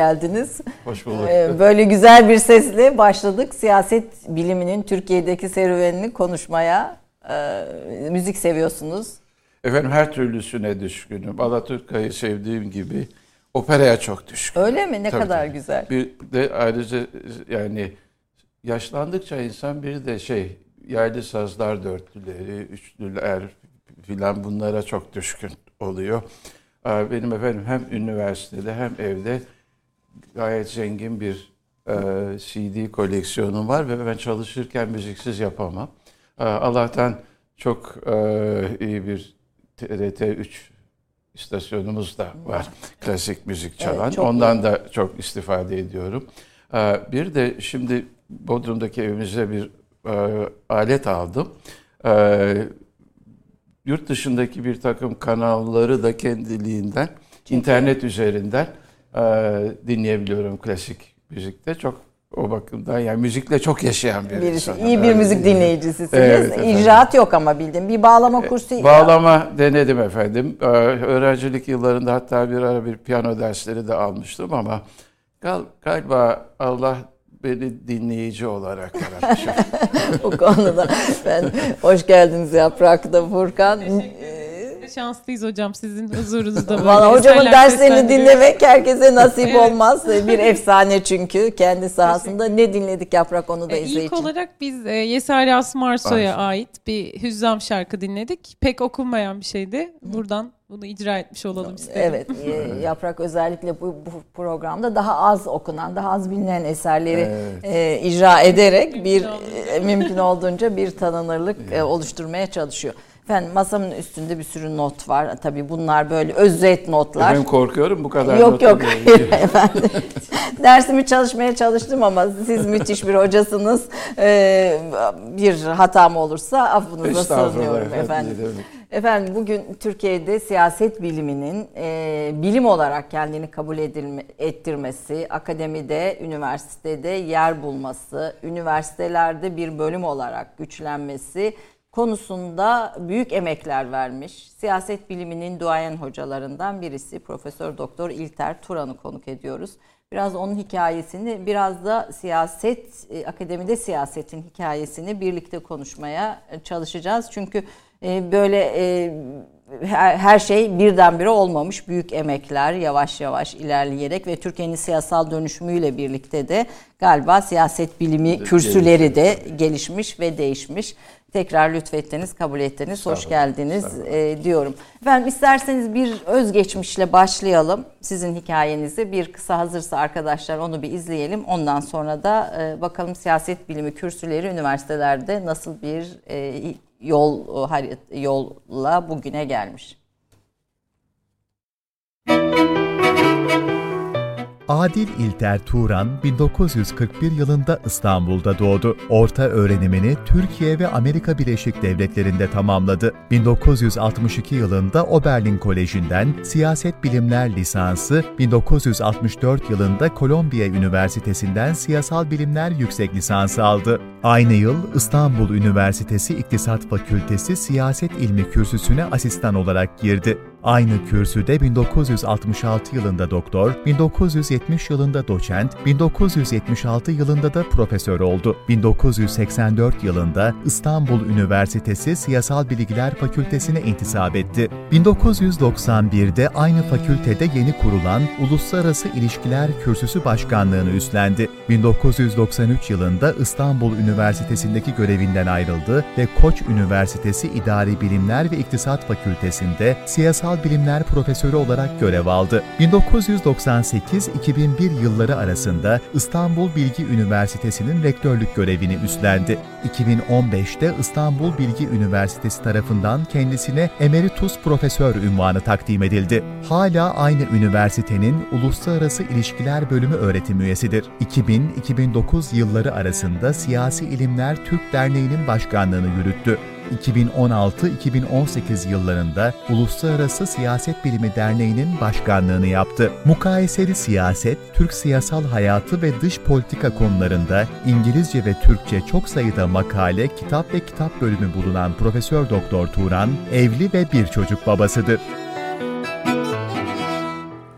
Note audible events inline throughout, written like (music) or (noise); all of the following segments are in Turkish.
geldiniz. Hoş bulduk. Ee, böyle güzel bir sesle başladık siyaset biliminin Türkiye'deki serüvenini konuşmaya. Ee, müzik seviyorsunuz. Efendim her türlüsüne düşkünüm. Alaturka'yı sevdiğim gibi operaya çok düşkünüm. Öyle mi? Ne tabii, kadar tabii. güzel. Bir de ayrıca yani yaşlandıkça insan bir de şey yerli sazlar dörtlüleri, üçlüler filan bunlara çok düşkün oluyor. Benim efendim hem üniversitede hem evde gayet zengin bir e, CD koleksiyonum var ve ben çalışırken müziksiz yapamam. E, Allah'tan çok e, iyi bir TRT 3 istasyonumuz da var. Klasik müzik çalan. Evet, Ondan iyi. da çok istifade ediyorum. E, bir de şimdi Bodrum'daki evimize bir e, alet aldım. E, yurt dışındaki bir takım kanalları da kendiliğinden Çünkü... internet üzerinden dinleyebiliyorum klasik müzikte. Çok o bakımdan yani müzikle çok yaşayan bir Birisi, insan. İyi bir müzik dinleyicisisiniz. Evet, İcraat yok ama bildim. Bir bağlama e, kursu. Bağlama ya. denedim efendim. Ee, öğrencilik yıllarında hatta bir ara bir piyano dersleri de almıştım ama gal, galiba Allah beni dinleyici olarak yaratmış. (laughs) o konuda ben hoş geldiniz Yaprak'ta Furkan şanslıyız hocam sizin huzurunuzda. (laughs) Valla hocamın derslerini dinlemek herkese nasip (laughs) evet. olmaz. Bir (laughs) efsane çünkü kendi sahasında. Ne dinledik Yaprak onu da e, izleyici. İlk olarak biz e, Yesari Asmarso'ya ait bir hüzzam şarkı dinledik. Pek okunmayan bir şeydi. Buradan bunu icra etmiş olalım istedim. Evet, Yaprak özellikle bu, bu programda daha az okunan, daha az bilinen eserleri evet. e, icra ederek mümkün bir e, mümkün olduğunca bir tanınırlık e, oluşturmaya çalışıyor. Efendim masamın üstünde bir sürü not var. Tabii bunlar böyle özet notlar. Ben korkuyorum bu kadar Yok not yok (laughs) efendim. (laughs) Dersimi çalışmaya çalıştım ama siz müthiş bir hocasınız. Ee, bir hatam olursa affınıza sığınıyorum efendim. Efendim bugün Türkiye'de siyaset biliminin e, bilim olarak kendini kabul edilme, ettirmesi, akademide, üniversitede yer bulması, üniversitelerde bir bölüm olarak güçlenmesi konusunda büyük emekler vermiş. Siyaset biliminin duayen hocalarından birisi Profesör Doktor İlter Turan'ı konuk ediyoruz. Biraz onun hikayesini, biraz da siyaset, e, akademide siyasetin hikayesini birlikte konuşmaya çalışacağız. Çünkü e, böyle e, her şey birdenbire olmamış. Büyük emekler yavaş yavaş ilerleyerek ve Türkiye'nin siyasal dönüşümüyle birlikte de galiba siyaset bilimi kürsüleri de gelişmiş ve değişmiş. Tekrar lütfettiniz, kabul ettiniz, hoş geldiniz e, diyorum. Efendim isterseniz bir özgeçmişle başlayalım. Sizin hikayenizi bir kısa hazırsa arkadaşlar onu bir izleyelim. Ondan sonra da e, bakalım siyaset bilimi kürsüleri üniversitelerde nasıl bir e, yol yolla bugüne gelmiş. Adil İlter Turan 1941 yılında İstanbul'da doğdu. Orta öğrenimini Türkiye ve Amerika Birleşik Devletleri'nde tamamladı. 1962 yılında Oberlin Koleji'nden siyaset bilimler lisansı, 1964 yılında Kolombiya Üniversitesi'nden siyasal bilimler yüksek lisansı aldı. Aynı yıl İstanbul Üniversitesi İktisat Fakültesi Siyaset İlmi Kürsüsü'ne asistan olarak girdi. Aynı kürsüde 1966 yılında doktor, 1970 yılında doçent, 1976 yılında da profesör oldu. 1984 yılında İstanbul Üniversitesi Siyasal Bilgiler Fakültesine intisap etti. 1991'de aynı fakültede yeni kurulan Uluslararası İlişkiler Kürsüsü Başkanlığını üstlendi. 1993 yılında İstanbul Üniversitesi'ndeki görevinden ayrıldı ve Koç Üniversitesi İdari Bilimler ve İktisat Fakültesinde siyasal Siyasal Bilimler Profesörü olarak görev aldı. 1998-2001 yılları arasında İstanbul Bilgi Üniversitesi'nin rektörlük görevini üstlendi. 2015'te İstanbul Bilgi Üniversitesi tarafından kendisine Emeritus Profesör ünvanı takdim edildi. Hala aynı üniversitenin Uluslararası İlişkiler Bölümü öğretim üyesidir. 2000-2009 yılları arasında Siyasi İlimler Türk Derneği'nin başkanlığını yürüttü. 2016-2018 yıllarında Uluslararası Siyaset Bilimi Derneği'nin başkanlığını yaptı. Mukayeseli siyaset, Türk siyasal hayatı ve dış politika konularında İngilizce ve Türkçe çok sayıda makale, kitap ve kitap bölümü bulunan Profesör Doktor Turan, evli ve bir çocuk babasıdır.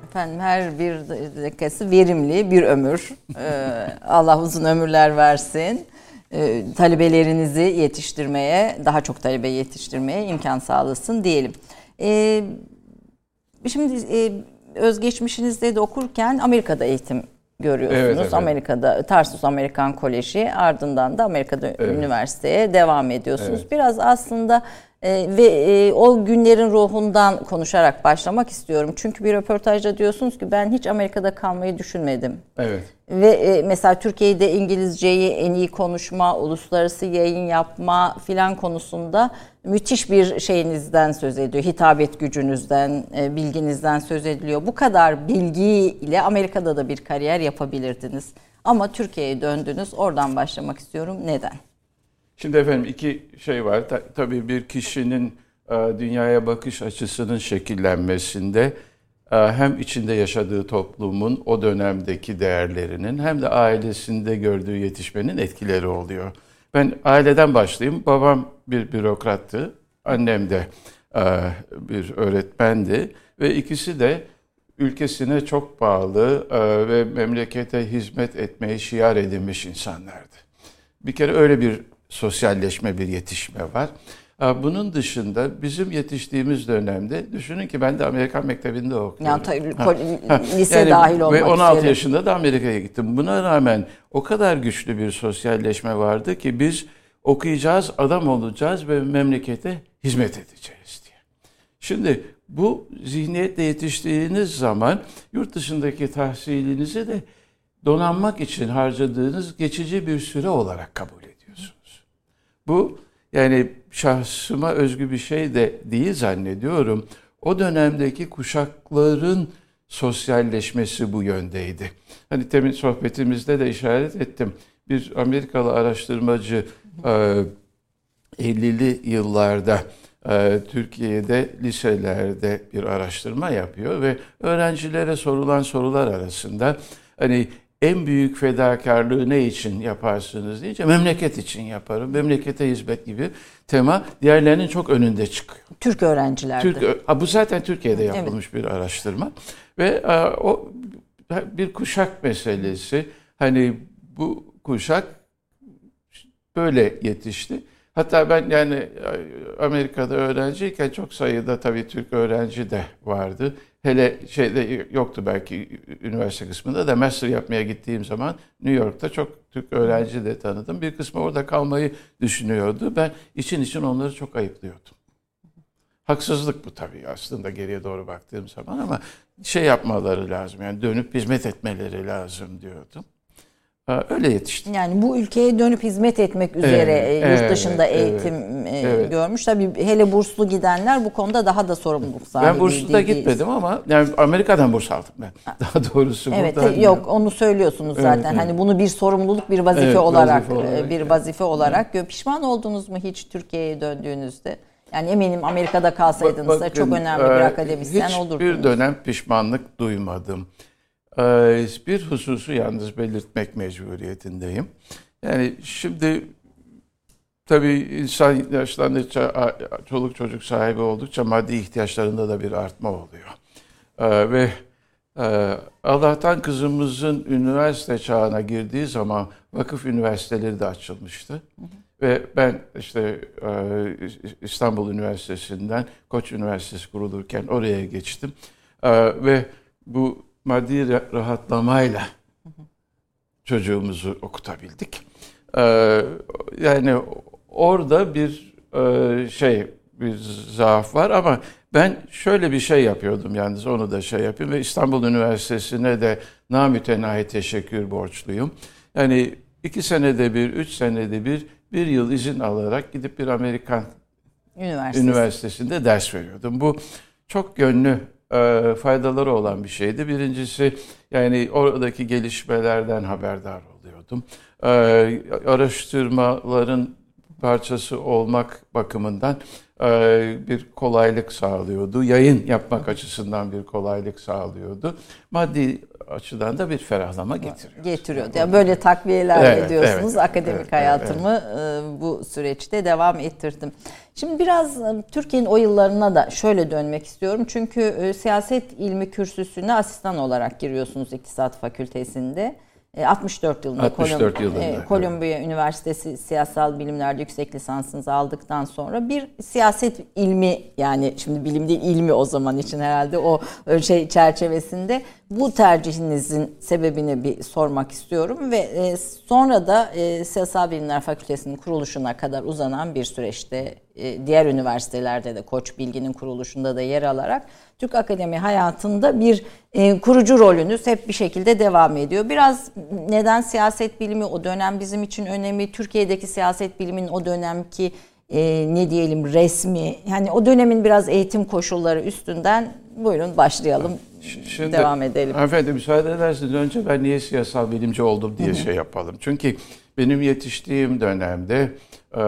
Efendim her bir dakikası verimli bir ömür. Ee, Allah uzun ömürler versin e, talebelerinizi yetiştirmeye, daha çok talebe yetiştirmeye imkan sağlasın diyelim. E, şimdi e, özgeçmişinizde de okurken Amerika'da eğitim görüyorsunuz. Evet, evet. Amerika'da Tarsus Amerikan Koleji ardından da Amerika'da evet. üniversiteye devam ediyorsunuz. Evet. Biraz aslında Ee, ve e, o günlerin ruhundan konuşarak başlamak istiyorum. Çünkü bir röportajda diyorsunuz ki ben hiç Amerika'da kalmayı düşünmedim. Evet. Ve e, mesela Türkiye'de İngilizceyi en iyi konuşma, uluslararası yayın yapma filan konusunda müthiş bir şeyinizden söz ediyor. Hitabet gücünüzden, e, bilginizden söz ediliyor. Bu kadar bilgiyle Amerika'da da bir kariyer yapabilirdiniz. Ama Türkiye'ye döndünüz. Oradan başlamak istiyorum. Neden? Şimdi efendim iki şey var. Ta, tabii bir kişinin e, dünyaya bakış açısının şekillenmesinde e, hem içinde yaşadığı toplumun o dönemdeki değerlerinin hem de ailesinde gördüğü yetişmenin etkileri oluyor. Ben aileden başlayayım. Babam bir bürokrattı. Annem de e, bir öğretmendi. Ve ikisi de ülkesine çok bağlı e, ve memlekete hizmet etmeyi şiar edinmiş insanlardı. Bir kere öyle bir sosyalleşme, bir yetişme var. Bunun dışında bizim yetiştiğimiz dönemde düşünün ki ben de Amerikan mektebinde okuyorum. Yani ha, (laughs) lise yani, dahil olmak Ve 16 üzere. yaşında da Amerika'ya gittim. Buna rağmen o kadar güçlü bir sosyalleşme vardı ki biz okuyacağız, adam olacağız ve memlekete hizmet edeceğiz diye. Şimdi bu zihniyetle yetiştiğiniz zaman yurt dışındaki tahsilinizi de donanmak için harcadığınız geçici bir süre olarak kabul. Bu yani şahsıma özgü bir şey de değil zannediyorum. O dönemdeki kuşakların sosyalleşmesi bu yöndeydi. Hani temin sohbetimizde de işaret ettim. Bir Amerikalı araştırmacı 50'li yıllarda e, Türkiye'de liselerde bir araştırma yapıyor ve öğrencilere sorulan sorular arasında hani en büyük fedakarlığı ne için yaparsınız deyince memleket için yaparım. Memlekete hizmet gibi tema diğerlerinin çok önünde çıkıyor. Türk öğrencilerde. Türk, ha, bu zaten Türkiye'de yapılmış evet. bir araştırma. Ve a, o bir kuşak meselesi. Hani bu kuşak böyle yetişti. Hatta ben yani Amerika'da öğrenciyken çok sayıda tabii Türk öğrenci de vardı. Hele şeyde yoktu belki üniversite kısmında da master yapmaya gittiğim zaman New York'ta çok Türk öğrenci de tanıdım. Bir kısmı orada kalmayı düşünüyordu. Ben için için onları çok ayıplıyordum. Haksızlık bu tabii aslında geriye doğru baktığım zaman ama şey yapmaları lazım yani dönüp hizmet etmeleri lazım diyordum. Öyle yetiştim. Yani bu ülkeye dönüp hizmet etmek üzere evet, yurt dışında evet, eğitim evet, evet. görmüş. Tabii hele burslu gidenler bu konuda daha da sorumluluk sahibi. Ben burslu da gitmedim ama yani Amerika'dan burs aldım ben. Daha doğrusu Evet buradan yok yani. onu söylüyorsunuz zaten. Evet, evet. Hani bunu bir sorumluluk, bir vazife evet, olarak, vazife olarak bir vazife olarak evet. pişman oldunuz mu hiç Türkiye'ye döndüğünüzde? Yani eminim Amerika'da kalsaydınız da çok önemli bir akademisyen olurdunuz. Hiçbir dönem pişmanlık duymadım. Ee, bir hususu yalnız belirtmek mecburiyetindeyim. Yani şimdi tabii insan yaşlandıkça, çoluk çocuk sahibi oldukça maddi ihtiyaçlarında da bir artma oluyor. Ee, ve e, Allah'tan kızımızın üniversite çağına girdiği zaman vakıf üniversiteleri de açılmıştı. Hı hı. Ve ben işte e, İstanbul Üniversitesi'nden Koç Üniversitesi kurulurken oraya geçtim. Ee, ve bu maddi rahatlamayla çocuğumuzu okutabildik. Ee, yani orada bir e, şey bir zaaf var ama ben şöyle bir şey yapıyordum yalnız onu da şey yapayım ve İstanbul Üniversitesi'ne de namütenahi teşekkür borçluyum. Yani iki senede bir, üç senede bir, bir yıl izin alarak gidip bir Amerikan Üniversitesi. üniversitesinde ders veriyordum. Bu çok yönlü e, faydaları olan bir şeydi. Birincisi yani oradaki gelişmelerden haberdar oluyordum. E, araştırmaların parçası olmak bakımından e, bir kolaylık sağlıyordu. Yayın yapmak açısından bir kolaylık sağlıyordu. Maddi açıdan da bir ferahlama getiriyor. Getiriyor. Yani böyle takviyeler evet, ediyorsunuz. Evet, Akademik evet, hayatımı evet. bu süreçte devam ettirdim. Şimdi biraz Türkiye'nin o yıllarına da şöyle dönmek istiyorum. Çünkü siyaset ilmi kürsüsüne asistan olarak giriyorsunuz İktisat Fakültesinde. 64 yılında, 64 Kolum, yılında e, Kolombiya evet. Üniversitesi Siyasal Bilimler'de yüksek lisansınızı aldıktan sonra bir siyaset ilmi yani şimdi bilim değil ilmi o zaman için herhalde o şey çerçevesinde bu tercihinizin sebebini bir sormak istiyorum ve e, sonra da e, Siyasal Bilimler Fakültesi'nin kuruluşuna kadar uzanan bir süreçte e, diğer üniversitelerde de Koç Bilgi'nin kuruluşunda da yer alarak Türk Akademi hayatında bir e, kurucu rolünüz hep bir şekilde devam ediyor. Biraz neden siyaset bilimi o dönem bizim için önemli, Türkiye'deki siyaset biliminin o dönemki e, ne diyelim resmi, yani o dönemin biraz eğitim koşulları üstünden buyurun başlayalım. Şimdi, devam edelim. Hanımefendi müsaade ederseniz önce ben niye siyasal bilimci oldum diye Hı-hı. şey yapalım. Çünkü benim yetiştiğim dönemde e,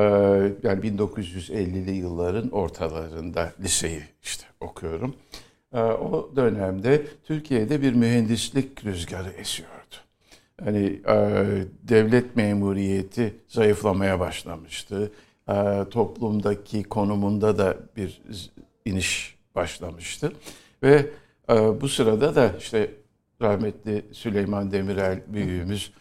yani 1950'li yılların ortalarında liseyi işte okuyorum. E, o dönemde Türkiye'de bir mühendislik rüzgarı esiyordu. Hani e, devlet memuriyeti zayıflamaya başlamıştı. Toplumdaki konumunda da bir iniş başlamıştı. Ve bu sırada da işte rahmetli Süleyman Demirel büyüğümüz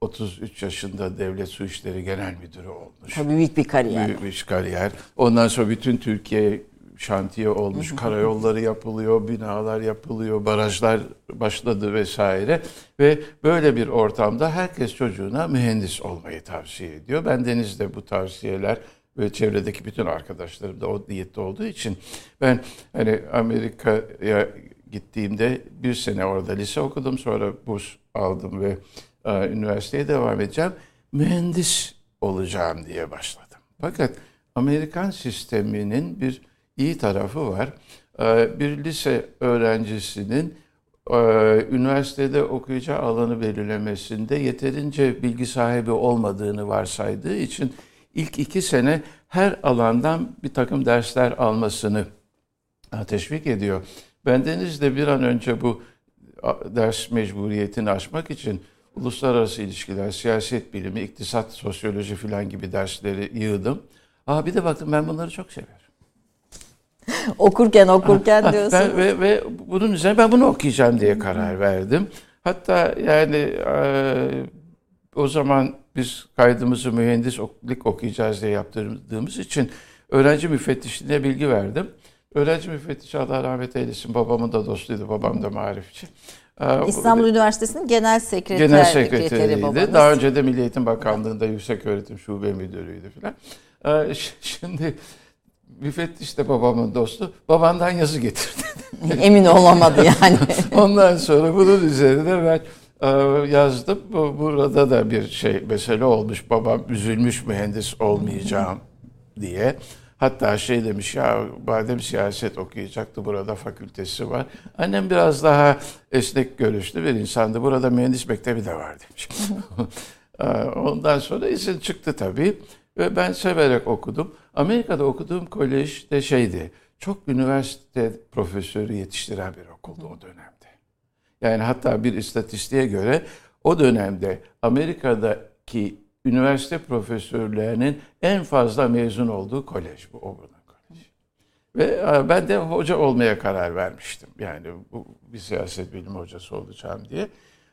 33 yaşında Devlet Su İşleri Genel Müdürü olmuş. Tabii büyük bir kariyer. Büyük bir kariyer. Ondan sonra bütün Türkiye şantiye olmuş. Karayolları yapılıyor, binalar yapılıyor, barajlar başladı vesaire. Ve böyle bir ortamda herkes çocuğuna mühendis olmayı tavsiye ediyor. Ben denizde bu tavsiyeler ve çevredeki bütün arkadaşlarım da o niyette olduğu için ben hani Amerika'ya gittiğimde bir sene orada lise okudum. Sonra burs aldım ve e, üniversiteye devam edeceğim. Mühendis olacağım diye başladım. Fakat Amerikan sisteminin bir iyi tarafı var. E, bir lise öğrencisinin e, üniversitede okuyacağı alanı belirlemesinde yeterince bilgi sahibi olmadığını varsaydığı için ilk iki sene her alandan bir takım dersler almasını teşvik ediyor. Bendeniz de bir an önce bu ders mecburiyetini aşmak için uluslararası ilişkiler, siyaset bilimi, iktisat, sosyoloji filan gibi dersleri yığdım. Aa bir de baktım ben bunları çok severim. (laughs) okurken okurken diyorsun. Ben, ve, ve bunun üzerine ben bunu okuyacağım diye karar verdim. Hatta yani e, o zaman biz kaydımızı mühendislik okuyacağız diye yaptırdığımız için öğrenci müfettişliğine bilgi verdim. Öğrenci müfettişi Allah rahmet eylesin. Babamın da dostuydu. Babam da marifçi. Ee, İstanbul Üniversitesi'nin genel sekreter genel sekreteriydi. Babanız. Daha önce de Milli Eğitim Bakanlığı'nda yüksek öğretim şube müdürüydü filan. Ee, (laughs) şimdi müfettiş de babamın dostu. Babandan yazı getirdi. (laughs) Emin olamadı yani. (laughs) Ondan sonra bunun üzerine ben e, yazdım. Burada da bir şey mesele olmuş. Babam üzülmüş mühendis olmayacağım diye. Hatta şey demiş ya badem siyaset okuyacaktı burada fakültesi var. Annem biraz daha esnek görüşlü bir insandı. Burada mühendis mektebi de var demiş. Ee, (laughs) ondan sonra izin çıktı tabii. Ve ben severek okudum. Amerika'da okuduğum kolej de şeydi. Çok üniversite profesörü yetiştiren bir okuldu o dönemde. Yani hatta bir istatistiğe göre o dönemde Amerika'daki üniversite profesörlerinin en fazla mezun olduğu kolej bu Auburn Kolej. Ve e, ben de hoca olmaya karar vermiştim. Yani bu bir siyaset bilimi hocası olacağım diye.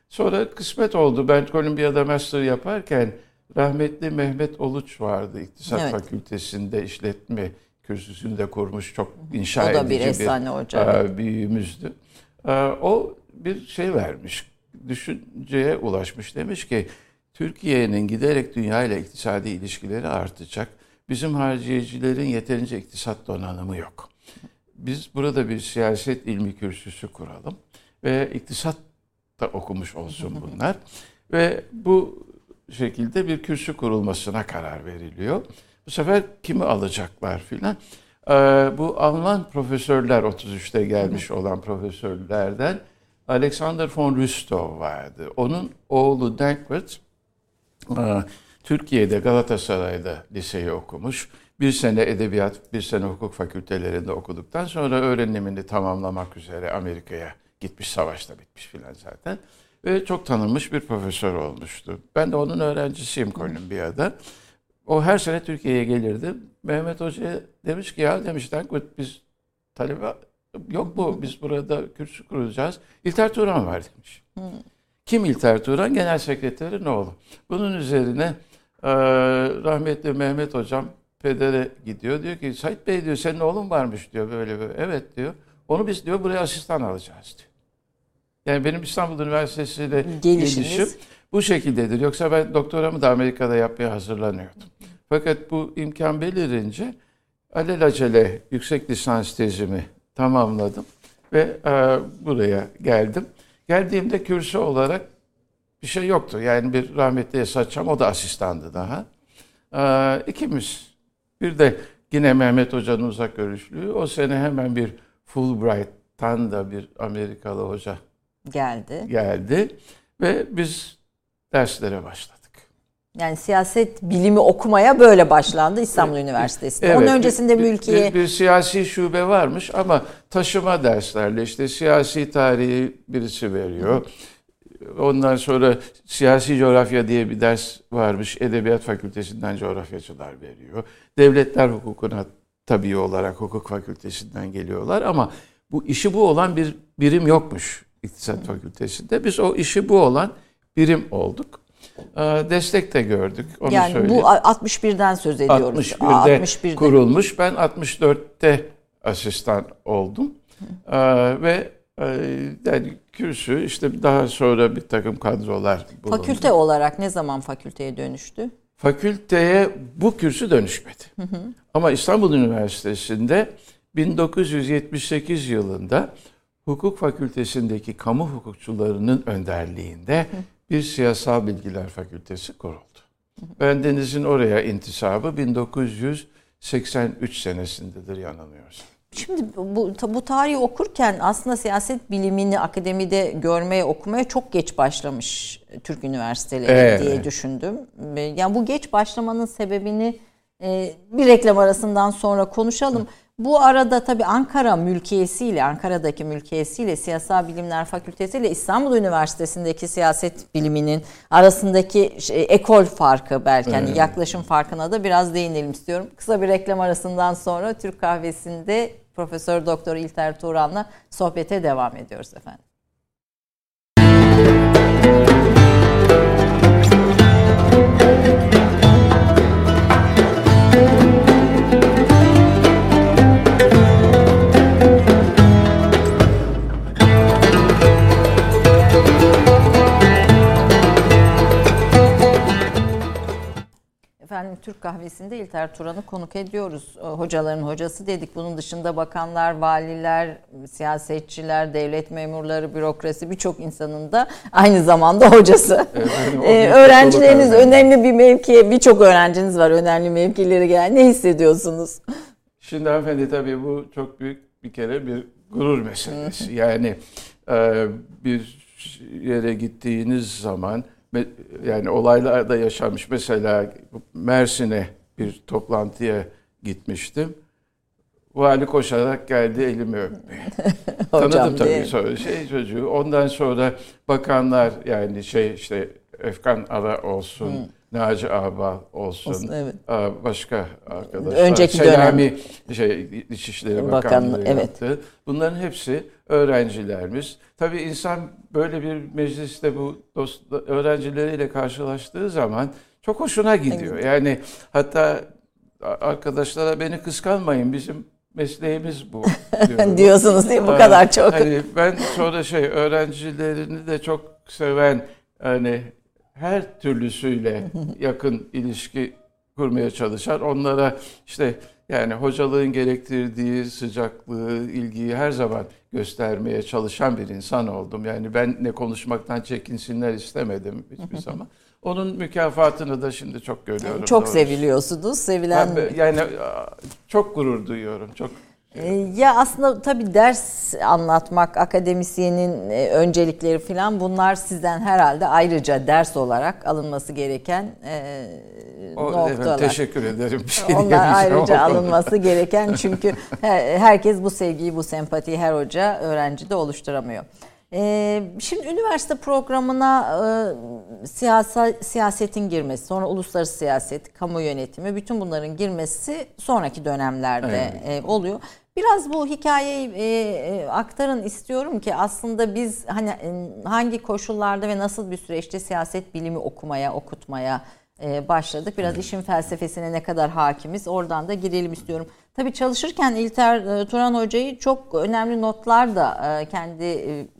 Sonra kısmet oldu. Ben Kolombiya'da master yaparken rahmetli Mehmet Oluç vardı. İktisat evet. Fakültesinde işletme kürsüsünde kurmuş çok inşa da bir, efsane bir hoca. E, büyüğümüzdü. E, o bir şey vermiş, düşünceye ulaşmış. Demiş ki Türkiye'nin giderek dünya ile iktisadi ilişkileri artacak. Bizim harcayıcıların yeterince iktisat donanımı yok. Biz burada bir siyaset ilmi kürsüsü kuralım ve iktisat da okumuş olsun (laughs) bunlar. ve bu şekilde bir kürsü kurulmasına karar veriliyor. Bu sefer kimi alacaklar filan. Ee, bu Alman profesörler 33'te gelmiş olan profesörlerden Alexander von Rüstow vardı. Onun oğlu Dankworth Türkiye'de Galatasaray'da liseyi okumuş. Bir sene edebiyat, bir sene hukuk fakültelerinde okuduktan sonra öğrenimini tamamlamak üzere Amerika'ya gitmiş, savaşta bitmiş filan zaten. Ve çok tanınmış bir profesör olmuştu. Ben de onun öğrencisiyim Kolombiya'da. O her sene Türkiye'ye gelirdi. Mehmet Hoca demiş ki ya demiş Dankut biz talebe yok bu biz burada kürsü kuracağız. İlter Turan var demiş. Kim İlter Turan? Genel Sekreterin oğlu. Bunun üzerine e, rahmetli Mehmet Hocam pedere gidiyor. Diyor ki Sait Bey diyor senin oğlun varmış diyor böyle böyle. Evet diyor. Onu biz diyor buraya asistan alacağız diyor. Yani benim İstanbul Üniversitesi ile gelişim bu şekildedir. Yoksa ben doktoramı da Amerika'da yapmaya hazırlanıyordum. Fakat bu imkan belirince alelacele yüksek lisans tezimi tamamladım ve e, buraya geldim. Geldiğimde kürsü olarak bir şey yoktu. Yani bir rahmetli Esat Çam, o da asistandı daha. E, ikimiz. Bir de yine Mehmet Hoca'nın uzak görüşlüğü. O sene hemen bir Fulbright'tan da bir Amerikalı hoca geldi. Geldi ve biz derslere başladık. Yani siyaset bilimi okumaya böyle başlandı İstanbul Üniversitesi'nde. Evet, Onun öncesinde bir, mülkiye... Bir, bir siyasi şube varmış ama taşıma derslerle işte siyasi tarihi birisi veriyor. Ondan sonra siyasi coğrafya diye bir ders varmış. Edebiyat Fakültesinden coğrafyacılar veriyor. Devletler hukukuna tabii olarak hukuk fakültesinden geliyorlar ama bu işi bu olan bir birim yokmuş İktisat Fakültesi'nde. Biz o işi bu olan birim olduk. Ee, destek de gördük. Onu yani söyleyeyim. bu 61'den söz ediyoruz. 61'de, 61'de kurulmuş. Ben 64'te asistan oldum. Ee, ve e, yani kürsü işte daha sonra bir takım kadrolar bulundu. Fakülte olarak ne zaman fakülteye dönüştü? Fakülteye bu kürsü dönüşmedi. Hı hı. Ama İstanbul Üniversitesi'nde 1978 yılında hukuk fakültesindeki kamu hukukçularının önderliğinde bir siyasal bilgiler fakültesi kuruldu. Ben Deniz'in oraya intisabı 1983 senesindedir yanılmıyorsam. Şimdi bu, bu tarihi okurken aslında siyaset bilimini akademide görmeye, okumaya çok geç başlamış Türk üniversiteleri evet. diye düşündüm. Yani bu geç başlamanın sebebini e, bir reklam arasından sonra konuşalım. Hı. Bu arada tabii Ankara mülkiyesiyle, Ankara'daki mülkiyesiyle Siyasal Bilimler Fakültesi ile İstanbul Üniversitesi'ndeki siyaset biliminin arasındaki şey, ekol farkı belki hani yaklaşım farkına da biraz değinelim istiyorum. Kısa bir reklam arasından sonra Türk Kahvesi'nde Profesör Doktor İlter Turan'la sohbete devam ediyoruz efendim. Efendim Türk kahvesinde İlter Turan'ı konuk ediyoruz. Ee, hocaların hocası dedik. Bunun dışında bakanlar, valiler, siyasetçiler, devlet memurları, bürokrasi birçok insanın da aynı zamanda hocası. Evet, ee, öğrencileriniz önemli bir mevkiye, birçok öğrenciniz var önemli mevkilere gel. Ne hissediyorsunuz? Şimdi hanımefendi tabii bu çok büyük bir kere bir gurur meselesi. yani e, bir yere gittiğiniz zaman yani olaylar da yaşanmış. Mesela Mersin'e bir toplantıya gitmiştim. Vali koşarak geldi elimi öpmeye. (laughs) Tanıdım tabii sonra şey çocuğu. Ondan sonra bakanlar yani şey işte Efkan Ara olsun. Naci Ağbal olsun, olsun evet. başka arkadaşlar. Önceki Selami dönem. şey İçişleri Bakanlığı evet. yaptı. Bunların hepsi öğrencilerimiz. Tabii insan böyle bir mecliste bu dost, öğrencileriyle karşılaştığı zaman çok hoşuna gidiyor. Yani hatta arkadaşlara beni kıskanmayın bizim mesleğimiz bu (laughs) diyorsunuz değil mi? Bu kadar çok. Hani ben sonra şey öğrencilerini de çok seven hani her türlüsüyle yakın ilişki kurmaya çalışan onlara işte yani hocalığın gerektirdiği sıcaklığı, ilgiyi her zaman göstermeye çalışan bir insan oldum. Yani ben ne konuşmaktan çekinsinler istemedim hiçbir (laughs) zaman. Onun mükafatını da şimdi çok görüyorum. Çok doğrusu. seviliyorsunuz. Sevilen yani çok gurur duyuyorum. Çok ya aslında tabii ders anlatmak, akademisyenin e, öncelikleri falan bunlar sizden herhalde ayrıca ders olarak alınması gereken e, o, noktalar. Efendim, teşekkür ederim. Bir şey Onlar ayrıca alınması gereken çünkü herkes bu sevgiyi, bu sempatiyi her hoca öğrencide oluşturamıyor. Ee, şimdi üniversite programına e, siyasa, siyasetin girmesi, sonra uluslararası siyaset, kamu yönetimi, bütün bunların girmesi sonraki dönemlerde evet. oluyor. Biraz bu hikayeyi e, e, aktarın istiyorum ki aslında biz hani e, hangi koşullarda ve nasıl bir süreçte siyaset bilimi okumaya, okutmaya e, başladık. Biraz işin felsefesine ne kadar hakimiz oradan da girelim istiyorum. Tabii çalışırken İlter e, Turan Hoca'yı çok önemli notlar da e, kendi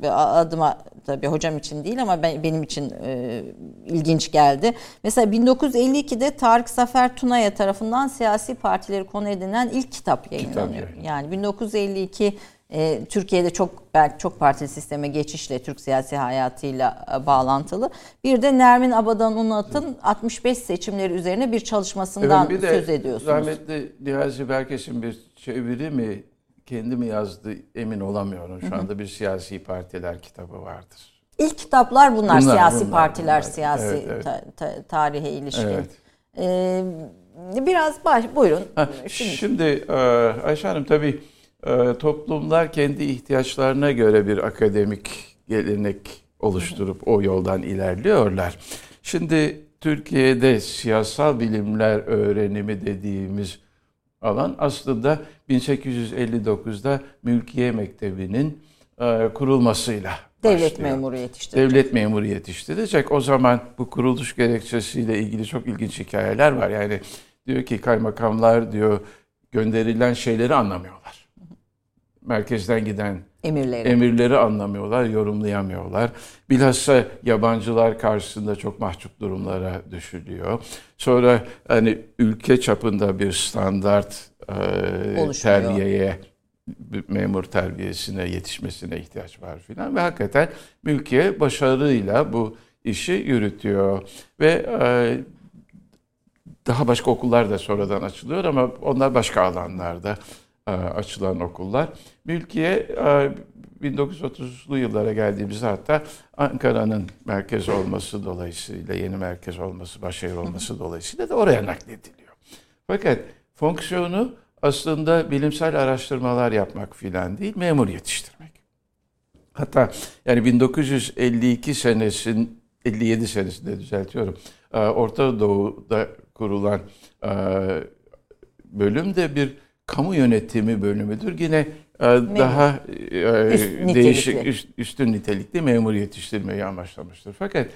e, adıma tabii hocam için değil ama ben, benim için e, ilginç geldi. Mesela 1952'de Tarık Zafer Tunaya tarafından siyasi partileri konu edinen ilk kitap yayınlanıyor. Kitap yani 1952 e, Türkiye'de çok belki çok partili sisteme geçişle Türk siyasi hayatıyla e, bağlantılı. Bir de Nermin Abadan Unat'ın 65 seçimleri üzerine bir çalışmasından evet, bir söz ediyorsunuz. Rahmetli Niyazi Berkes'in bir çeviri mi kendi mi yazdı emin olamıyorum. Şu anda bir siyasi partiler kitabı vardır. İlk kitaplar bunlar, bunlar siyasi bunlar, partiler, bunlar. siyasi evet, evet. Ta, ta, tarihe ilişkin. Evet. Ee, biraz baş, buyurun. Ha, şimdi, şimdi e, Ayşe Hanım tabii ee, toplumlar kendi ihtiyaçlarına göre bir akademik gelenek oluşturup o yoldan ilerliyorlar. Şimdi Türkiye'de siyasal bilimler öğrenimi dediğimiz alan aslında 1859'da Mülkiye Mektebi'nin e, kurulmasıyla Devlet başlıyor. memuru yetiştirecek. Devlet memuru yetiştirecek. O zaman bu kuruluş gerekçesiyle ilgili çok ilginç hikayeler var. Yani diyor ki kaymakamlar diyor gönderilen şeyleri anlamıyorlar merkezden giden emirleri. emirleri anlamıyorlar, yorumlayamıyorlar. Bilhassa yabancılar karşısında çok mahcup durumlara düşülüyor. Sonra hani ülke çapında bir standart e, terbiyeye memur terbiyesine yetişmesine ihtiyaç var filan ve hakikaten mülkiye başarıyla bu işi yürütüyor ve e, daha başka okullar da sonradan açılıyor ama onlar başka alanlarda. E, açılan okullar. Mülkiye 1930'lu e, yıllara geldiğimizde hatta Ankara'nın merkez olması dolayısıyla, yeni merkez olması, başşehir olması dolayısıyla da oraya naklediliyor. Fakat fonksiyonu aslında bilimsel araştırmalar yapmak filan değil, memur yetiştirmek. Hatta yani 1952 senesin 57 senesinde düzeltiyorum. E, Orta Doğu'da kurulan bölümde bir kamu yönetimi bölümüdür. Yine e, daha e, Üst, değişik üst, üstün nitelikli memur yetiştirmeyi amaçlamıştır. Fakat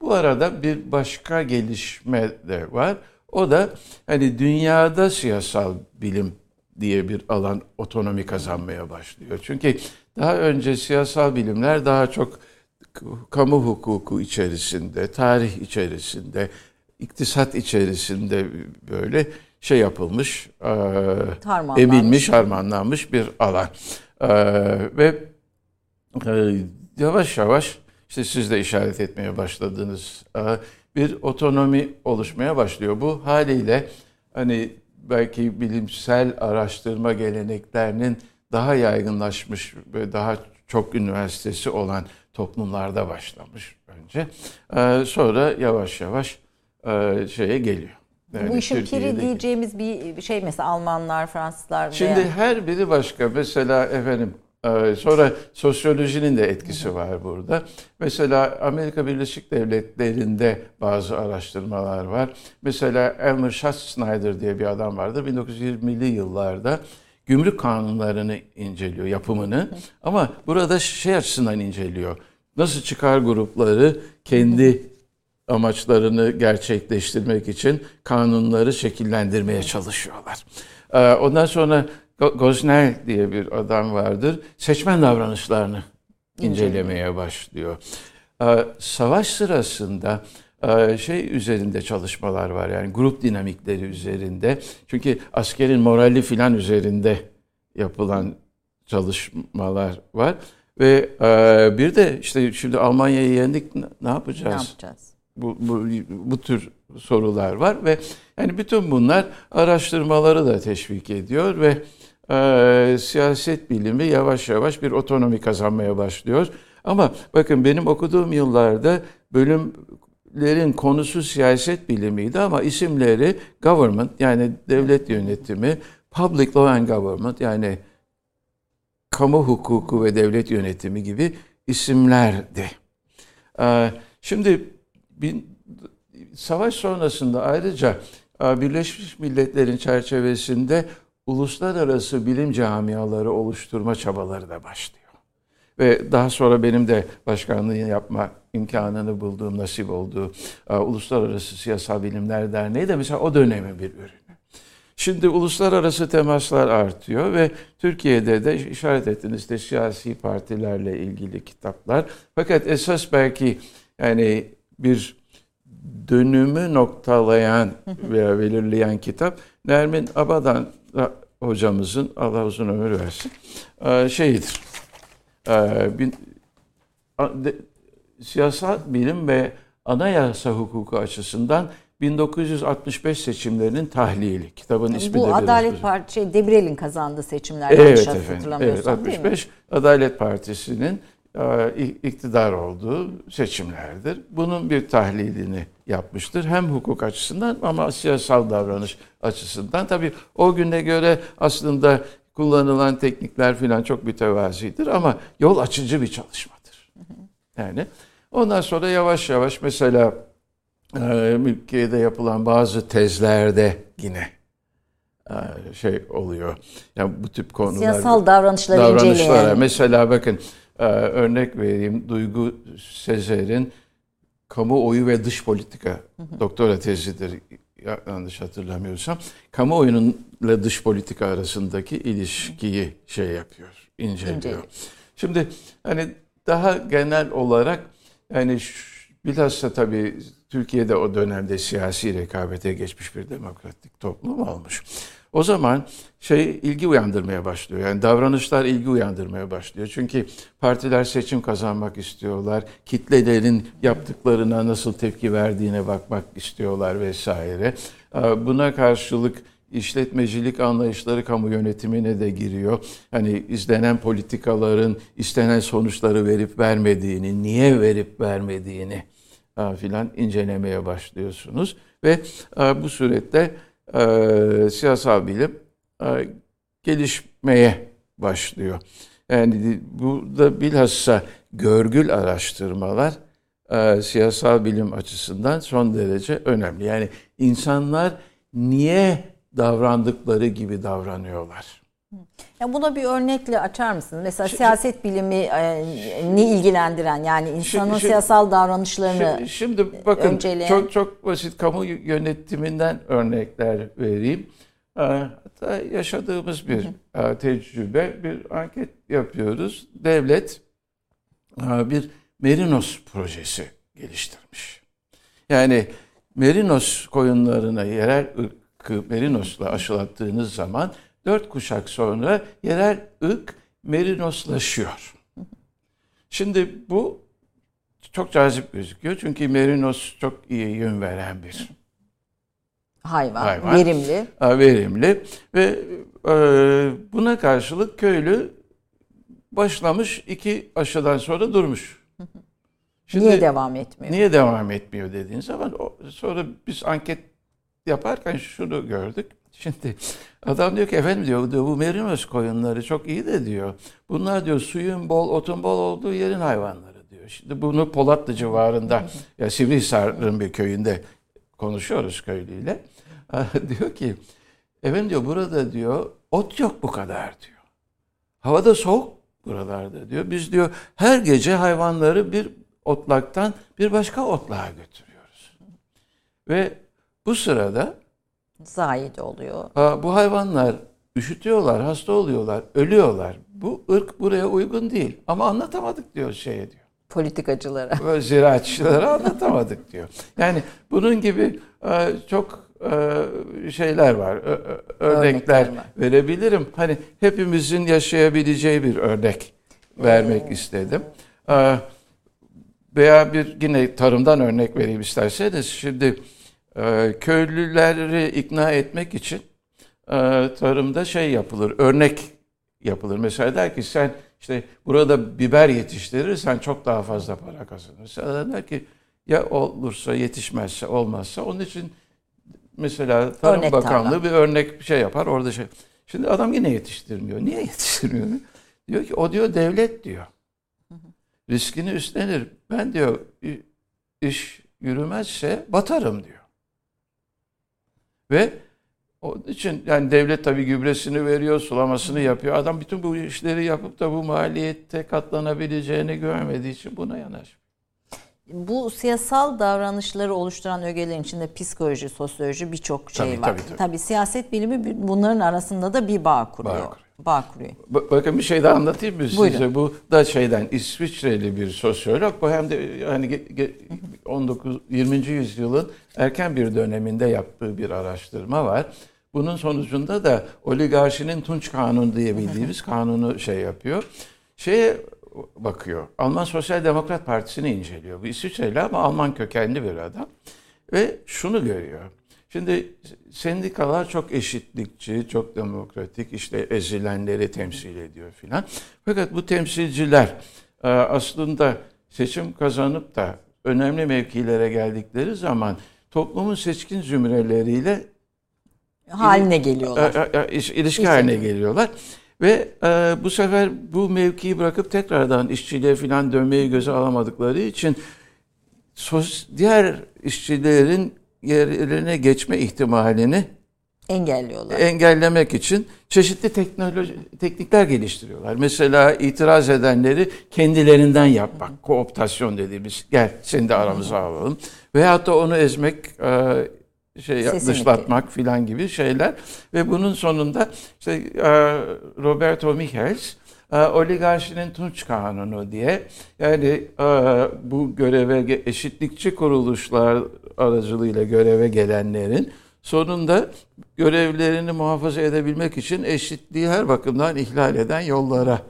bu arada bir başka gelişme de var. O da hani dünyada siyasal bilim diye bir alan otonomi kazanmaya başlıyor. Çünkü daha önce siyasal bilimler daha çok kamu hukuku içerisinde, tarih içerisinde, iktisat içerisinde böyle şey yapılmış, e, emilmiş, harmanlanmış bir alan. E, ve e, yavaş yavaş işte siz de işaret etmeye başladığınız e, bir otonomi oluşmaya başlıyor. Bu haliyle hani belki bilimsel araştırma geleneklerinin daha yaygınlaşmış ve daha çok üniversitesi olan toplumlarda başlamış önce. E, sonra yavaş yavaş e, şeye geliyor. Yani Bu işin piri diyeceğimiz bir şey mesela Almanlar, Fransızlar. Şimdi veya... her biri başka. Mesela efendim e, sonra sosyolojinin de etkisi var burada. Mesela Amerika Birleşik Devletleri'nde bazı araştırmalar var. Mesela Elmer Schatzsnyder diye bir adam vardır. 1920'li yıllarda gümrük kanunlarını inceliyor, yapımını. Ama burada şey açısından inceliyor. Nasıl çıkar grupları kendi amaçlarını gerçekleştirmek için kanunları şekillendirmeye çalışıyorlar. Ee, ondan sonra Gosnell diye bir adam vardır. Seçmen davranışlarını incelemeye başlıyor. Ee, savaş sırasında e, şey üzerinde çalışmalar var yani grup dinamikleri üzerinde. Çünkü askerin morali filan üzerinde yapılan çalışmalar var. Ve e, bir de işte şimdi Almanya'yı yendik ne yapacağız? Ne yapacağız? Bu, bu, bu tür sorular var ve yani bütün bunlar araştırmaları da teşvik ediyor ve e, siyaset bilimi yavaş yavaş bir otonomi kazanmaya başlıyor. Ama bakın benim okuduğum yıllarda bölümlerin konusu siyaset bilimiydi ama isimleri government yani devlet yönetimi, public law and government yani kamu hukuku ve devlet yönetimi gibi isimlerdi. E, şimdi bin, savaş sonrasında ayrıca e, Birleşmiş Milletler'in çerçevesinde uluslararası bilim camiaları oluşturma çabaları da başlıyor. Ve daha sonra benim de başkanlığını yapma imkanını bulduğum, nasip olduğu e, Uluslararası Siyasal Bilimler Derneği de mesela o dönemin bir ürünü. Şimdi uluslararası temaslar artıyor ve Türkiye'de de işaret ettiniz işte siyasi partilerle ilgili kitaplar. Fakat esas belki yani bir dönümü noktalayan veya belirleyen kitap Nermin Abadan hocamızın Allah uzun ömür versin e, şeyidir. E, siyasal bilim ve anayasa hukuku açısından 1965 seçimlerinin tahlili. Kitabın ismi Bu de Adalet Partisi, şey, Debrel'in kazandığı seçimler. Evet efendim. Evet, 65 Adalet Partisi'nin iktidar olduğu seçimlerdir. Bunun bir tahlilini yapmıştır. Hem hukuk açısından ama siyasal davranış açısından. Tabii o güne göre aslında kullanılan teknikler falan çok mütevazidir ama yol açıcı bir çalışmadır. Yani ondan sonra yavaş yavaş mesela e, mülkiyede yapılan bazı tezlerde yine e, şey oluyor. Yani bu tip konular siyasal davranışları davranışlara inceleyen. mesela bakın e, örnek vereyim Duygu Sezer'in kamuoyu ve dış politika doktora tezidir yanlış hatırlamıyorsam. Kamuoyunun dış politika arasındaki ilişkiyi şey yapıyor, inceliyor. İnceliyor. Şimdi hani daha genel olarak yani bilhassa tabii Türkiye'de o dönemde siyasi rekabete geçmiş bir demokratik toplum olmuş. O zaman şey ilgi uyandırmaya başlıyor. Yani davranışlar ilgi uyandırmaya başlıyor. Çünkü partiler seçim kazanmak istiyorlar. Kitlelerin yaptıklarına nasıl tepki verdiğine bakmak istiyorlar vesaire. Buna karşılık işletmecilik anlayışları kamu yönetimine de giriyor. Hani izlenen politikaların istenen sonuçları verip vermediğini, niye verip vermediğini filan incelemeye başlıyorsunuz. Ve bu surette e, siyasal bilim e, gelişmeye başlıyor. Yani burada bilhassa görgül araştırmalar e, siyasal bilim açısından son derece önemli. Yani insanlar niye davrandıkları gibi davranıyorlar? Ya buna bir örnekle açar mısın? Mesela şimdi, siyaset bilimi e, ne ilgilendiren yani insanın şimdi, siyasal davranışlarını şimdi, şimdi bakın önceleyen... çok çok basit kamu yönetiminden örnekler vereyim. E, hatta yaşadığımız bir. E, tecrübe, bir anket yapıyoruz. Devlet bir Merinos projesi geliştirmiş. Yani Merinos koyunlarına yerel ırkı Merinos'la aşılattığınız zaman dört kuşak sonra yerel ırk merinoslaşıyor. Şimdi bu çok cazip gözüküyor. Çünkü merinos çok iyi yön veren bir hayvan. hayvan. Verimli. Verimli. Ve e, buna karşılık köylü başlamış iki aşıdan sonra durmuş. Şimdi, niye devam etmiyor? Niye devam etmiyor dediğin zaman sonra biz anket yaparken şunu gördük. Şimdi adam diyor ki efendim diyor, bu merinos koyunları çok iyi de diyor. Bunlar diyor suyun bol, otun bol olduğu yerin hayvanları diyor. Şimdi bunu Polatlı civarında ya Sivrihisar'ın bir köyünde konuşuyoruz köylüyle. (laughs) diyor ki efendim diyor burada diyor ot yok bu kadar diyor. Havada soğuk buralarda diyor. Biz diyor her gece hayvanları bir otlaktan bir başka otlağa götürüyoruz. Ve bu sırada zahid oluyor. Bu hayvanlar üşütüyorlar, hasta oluyorlar, ölüyorlar. Bu ırk buraya uygun değil. Ama anlatamadık diyor şeye diyor. Politikacılara. Ziraatçılara (laughs) anlatamadık diyor. Yani bunun gibi e, çok e, şeyler var, örnekler, var. verebilirim. Hani hepimizin yaşayabileceği bir örnek vermek ee. istedim. E, veya bir yine tarımdan örnek vereyim isterseniz. Şimdi e, köylüleri ikna etmek için e, tarımda şey yapılır, örnek yapılır. Mesela der ki sen işte burada biber yetiştirirsen çok daha fazla para kazanırsın. Adam der ki ya olursa yetişmezse olmazsa onun için mesela Tarım örnek Bakanlığı tarla. bir örnek bir şey yapar orada şey. Şimdi adam yine yetiştirmiyor. Niye yetiştirmiyor? (laughs) diyor ki o diyor devlet diyor. Riskini üstlenir. Ben diyor iş yürümezse batarım diyor. Ve onun için yani devlet tabii gübresini veriyor, sulamasını yapıyor. Adam bütün bu işleri yapıp da bu maliyette katlanabileceğini görmediği için buna yanaşmıyor. Bu siyasal davranışları oluşturan ögelerin içinde psikoloji, sosyoloji birçok şey tabii, var. Tabii, tabii. tabii siyaset bilimi bunların arasında da bir bağ kuruyor. Bağ kuruyor. Bağ kuruyor. Bakın bir şey daha anlatayım mı Buyurun. size? Bu da şeyden İsviçreli bir sosyolog. Bu hem de hani 19 20. yüzyılın erken bir döneminde yaptığı bir araştırma var. Bunun sonucunda da oligarşinin Tunç Kanunu diye bildiğimiz kanunu şey yapıyor. Şeye bakıyor. Alman Sosyal Demokrat Partisi'ni inceliyor. Bu İsviçreli ama Alman kökenli bir adam. Ve şunu görüyor. Şimdi sendikalar çok eşitlikçi, çok demokratik, işte ezilenleri temsil ediyor filan. Fakat bu temsilciler e, aslında seçim kazanıp da önemli mevkilere geldikleri zaman toplumun seçkin zümreleriyle haline geliyorlar. İlişki haline geliyorlar. Ve e, bu sefer bu mevkiyi bırakıp tekrardan işçiliğe falan dönmeyi göze alamadıkları için sos, diğer işçilerin yerlerine geçme ihtimalini engelliyorlar. Engellemek için çeşitli teknoloji teknikler geliştiriyorlar. Mesela itiraz edenleri kendilerinden yapmak, kooptasyon dediğimiz gel seni de aramıza alalım. Veyahut da onu ezmek, e, şey Kesinlikle. dışlatmak filan gibi şeyler ve bunun sonunda işte e, Roberto Michels e, oligarşinin Tunç Kanunu diye yani bu göreve eşitlikçi kuruluşlar aracılığıyla göreve gelenlerin sonunda görevlerini muhafaza edebilmek için eşitliği her bakımdan ihlal eden yollara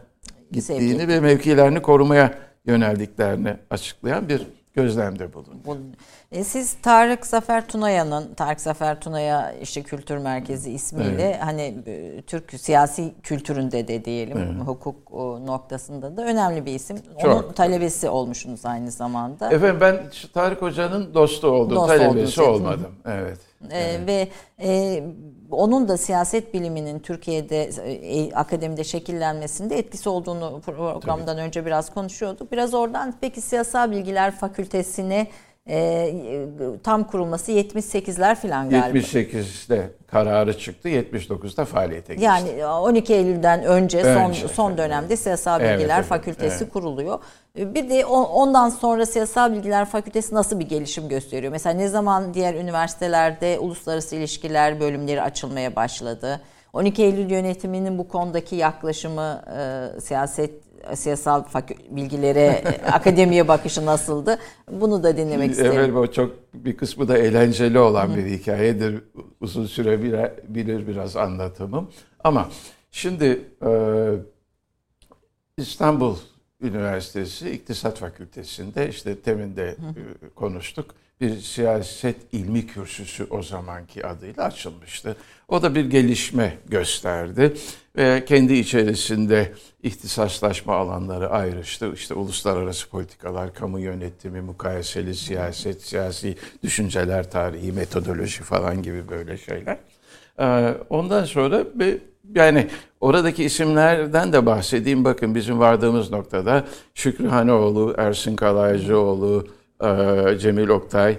gittiğini Sevgi. ve mevkilerini korumaya yöneldiklerini açıklayan bir gözlemde bulundu. E, siz Tarık Zafer Tunaya'nın, Tarık Zafer Tunaya işte Kültür Merkezi ismiyle evet. hani e, Türk siyasi kültüründe de diyelim evet. hukuk noktasında da önemli bir isim. Çok. Onun talebesi olmuşsunuz aynı zamanda. Efendim ben Tarık Hoca'nın dostu oldum, Dost talebesi olmadım. Evet. Ee, evet. Ve e, onun da siyaset biliminin Türkiye'de e, akademide şekillenmesinde etkisi olduğunu programdan Tabii. önce biraz konuşuyorduk. Biraz oradan peki siyasal bilgiler fakültesine e, tam kurulması 78'ler falan galiba. 78'de kararı çıktı, 79'da faaliyete geçti. Yani 12 Eylül'den önce, önce son son dönemde Siyasal Bilgiler evet, evet, Fakültesi evet. kuruluyor. Bir de ondan sonra Siyasal Bilgiler Fakültesi nasıl bir gelişim gösteriyor? Mesela ne zaman diğer üniversitelerde uluslararası ilişkiler bölümleri açılmaya başladı? 12 Eylül yönetiminin bu konudaki yaklaşımı e, siyaset siyasal bilgilere, (laughs) akademiye bakışı nasıldı? Bunu da dinlemek isterim. Evet, o çok bir kısmı da eğlenceli olan bir hikayedir. Uzun süre bilir biraz anlatımım. Ama şimdi e, İstanbul Üniversitesi İktisat Fakültesi'nde işte temin de e, konuştuk. Bir siyaset ilmi kürsüsü o zamanki adıyla açılmıştı. O da bir gelişme gösterdi ve kendi içerisinde ihtisaslaşma alanları ayrıştı. İşte uluslararası politikalar, kamu yönetimi, mukayeseli siyaset, siyasi düşünceler tarihi, metodoloji falan gibi böyle şeyler. Ee, ondan sonra bir yani oradaki isimlerden de bahsedeyim. Bakın bizim vardığımız noktada Şükrü Hanoğlu, Ersin Kalaycıoğlu, Cemil Oktay,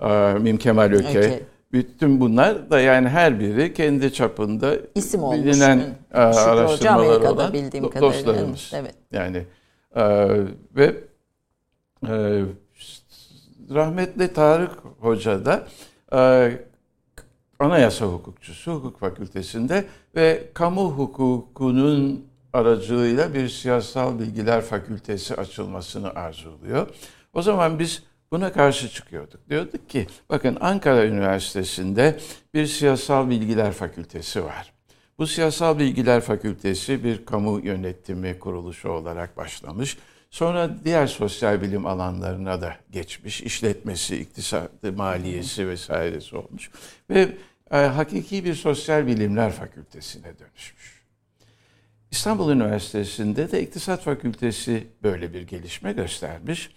e, Mim Kemal Öke. Okay. Bütün bunlar da yani her biri kendi çapında İsim bilinen olmuş. E, araştırmaları olan bildiğim do- dostlarımız. Evet. Yani ve rahmetli Tarık Hoca da anayasa hukukçusu hukuk fakültesinde ve kamu hukukunun aracılığıyla bir siyasal bilgiler fakültesi açılmasını arzuluyor. O zaman biz buna karşı çıkıyorduk. Diyorduk ki bakın Ankara Üniversitesi'nde bir siyasal bilgiler fakültesi var. Bu siyasal bilgiler fakültesi bir kamu yönetimi kuruluşu olarak başlamış. Sonra diğer sosyal bilim alanlarına da geçmiş. İşletmesi, iktisadı, maliyesi vesairesi olmuş. Ve e, hakiki bir sosyal bilimler fakültesine dönüşmüş. İstanbul Üniversitesi'nde de İktisat Fakültesi böyle bir gelişme göstermiş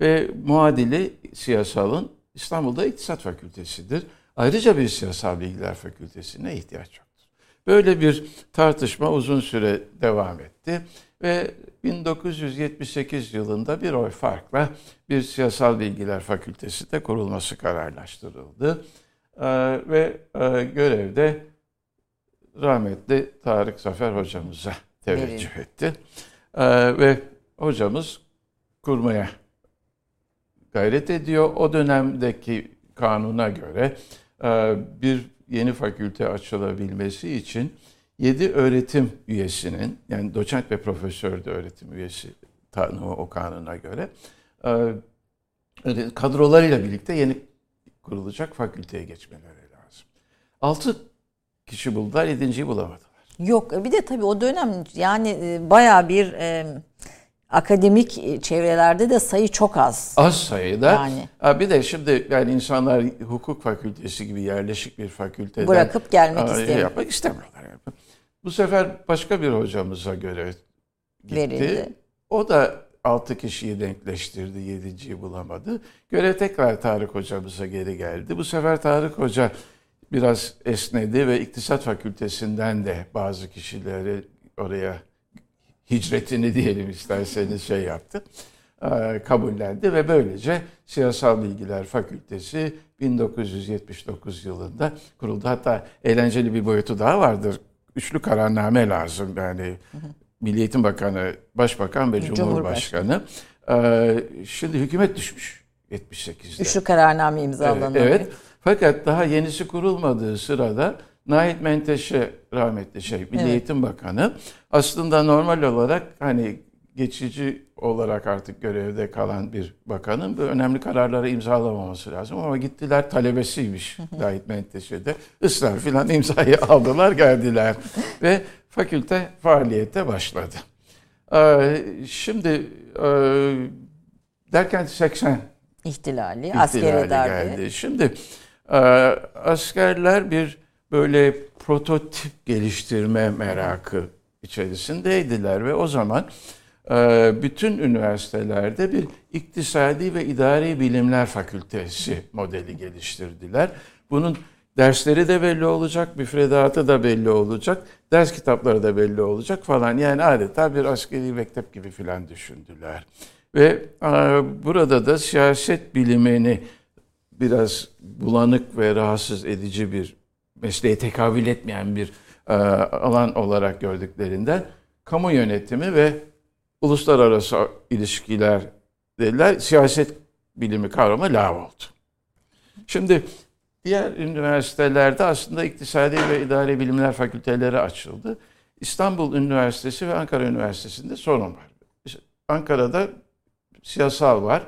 ve muadili siyasalın İstanbul'da İktisat Fakültesidir. Ayrıca bir siyasal bilgiler fakültesine ihtiyaç yoktur. Böyle bir tartışma uzun süre devam etti ve 1978 yılında bir oy farkla bir siyasal bilgiler fakültesi de kurulması kararlaştırıldı. Ee, ve e, görevde rahmetli Tarık Zafer hocamıza teveccüh etti. Ee, ve hocamız kurmaya gayret ediyor. O dönemdeki kanuna göre e, bir yeni fakülte açılabilmesi için 7 öğretim üyesinin yani doçent ve profesör de öğretim üyesi tanımı o kanuna göre e, kadrolarıyla birlikte yeni kurulacak fakülteye geçmeleri lazım. 6 kişi buldular, 7.yi bulamadılar. Yok bir de tabii o dönem yani e, baya bir akademik çevrelerde de sayı çok az. Az sayıda. Yani. Bir de şimdi yani insanlar hukuk fakültesi gibi yerleşik bir fakülteden bırakıp gelmek istemiyor. Yapmak istemiyorlar. Bu sefer başka bir hocamıza göre gitti. Verildi. O da 6 kişiyi denkleştirdi, 7.yi bulamadı. Görev tekrar Tarık hocamıza geri geldi. Bu sefer Tarık hoca biraz esnedi ve İktisat Fakültesinden de bazı kişileri oraya hicretini diyelim isterseniz şey yaptı. E, kabullendi ve böylece Siyasal Bilgiler Fakültesi 1979 yılında kuruldu. Hatta eğlenceli bir boyutu daha vardır. Üçlü kararname lazım yani. Milli Eğitim Bakanı, Başbakan ve Cumhurbaşkanı. Ee, şimdi hükümet düşmüş 78'de. Üçlü kararname imzalanıyor. Evet. Fakat daha yenisi kurulmadığı sırada Nahit Menteşe rahmetli şey Milli evet. Eğitim Bakanı aslında normal olarak hani geçici olarak artık görevde kalan bir bakanın bu önemli kararları imzalamaması lazım. Ama gittiler talebesiymiş Nahit Menteşe'de. ısrar filan imzayı (laughs) aldılar geldiler. Ve fakülte faaliyete başladı. Ee, şimdi e, derken 80 ihtilali, ihtilali darbe. Geldi. Şimdi e, askerler bir böyle prototip geliştirme merakı içerisindeydiler ve o zaman e, bütün üniversitelerde bir iktisadi ve idari bilimler fakültesi modeli geliştirdiler. Bunun dersleri de belli olacak, müfredatı da belli olacak, ders kitapları da belli olacak falan. Yani adeta bir askeri mektep gibi filan düşündüler. Ve e, burada da siyaset bilimini biraz bulanık ve rahatsız edici bir mesleğe tekabül etmeyen bir e, alan olarak gördüklerinden kamu yönetimi ve uluslararası ilişkiler dediler. Siyaset bilimi kavramı lav oldu. Şimdi diğer üniversitelerde aslında iktisadi ve idari bilimler fakülteleri açıldı. İstanbul Üniversitesi ve Ankara Üniversitesi'nde sorun var. Ankara'da siyasal var.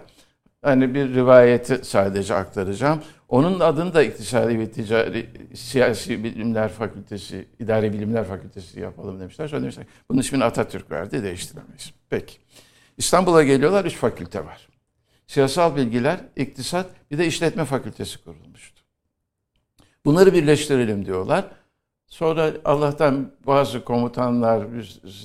Hani bir rivayeti sadece aktaracağım. Onun adını da İktisadi ve Ticari Siyasi Bilimler Fakültesi, İdari Bilimler Fakültesi yapalım demişler. Sonra demişler bunun ismini Atatürk verdi, değiştiremeyiz. Peki. İstanbul'a geliyorlar, üç fakülte var. Siyasal bilgiler, iktisat, bir de işletme fakültesi kurulmuştu. Bunları birleştirelim diyorlar. Sonra Allah'tan bazı komutanlar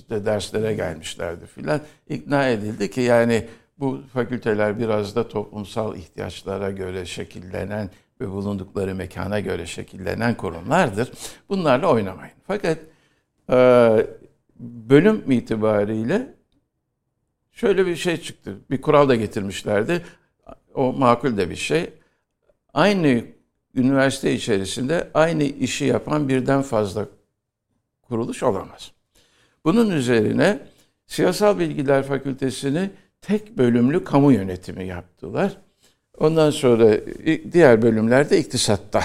de derslere gelmişlerdi filan. ikna edildi ki yani bu fakülteler biraz da toplumsal ihtiyaçlara göre şekillenen ve bulundukları mekana göre şekillenen kurumlardır. Bunlarla oynamayın. Fakat e, bölüm itibariyle şöyle bir şey çıktı. Bir kural da getirmişlerdi. O makul de bir şey. Aynı üniversite içerisinde aynı işi yapan birden fazla kuruluş olamaz. Bunun üzerine Siyasal Bilgiler Fakültesini tek bölümlü kamu yönetimi yaptılar. Ondan sonra diğer bölümlerde iktisatta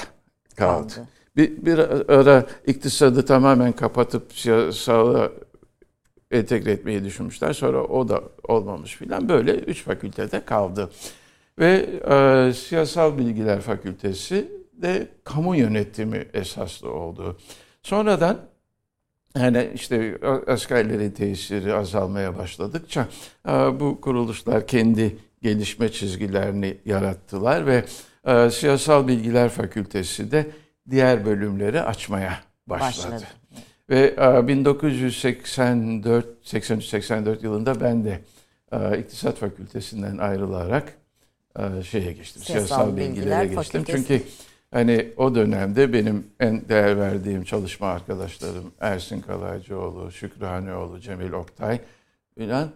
kaldı. kaldı. Bir, bir ara iktisadı tamamen kapatıp siyasala entegre etmeyi düşünmüşler. Sonra o da olmamış filan. Böyle üç fakültede kaldı. Ve e, Siyasal Bilgiler Fakültesi de kamu yönetimi esaslı oldu. Sonradan yani işte askerlerin tesiri azalmaya başladıkça e, bu kuruluşlar kendi gelişme çizgilerini yarattılar ve e, Siyasal Bilgiler Fakültesi de diğer bölümleri açmaya başladı. başladı. Ve 1984 83-84 yılında ben de e, İktisat Fakültesinden ayrılarak şeye geçtim. Siyasal, Siyasal bilgilere bilgiler geçtim. Fakültesi. Çünkü Hani o dönemde benim en değer verdiğim çalışma arkadaşlarım Ersin Kalaycıoğlu, Şükrühaneoğlu, Cemil Oktay filan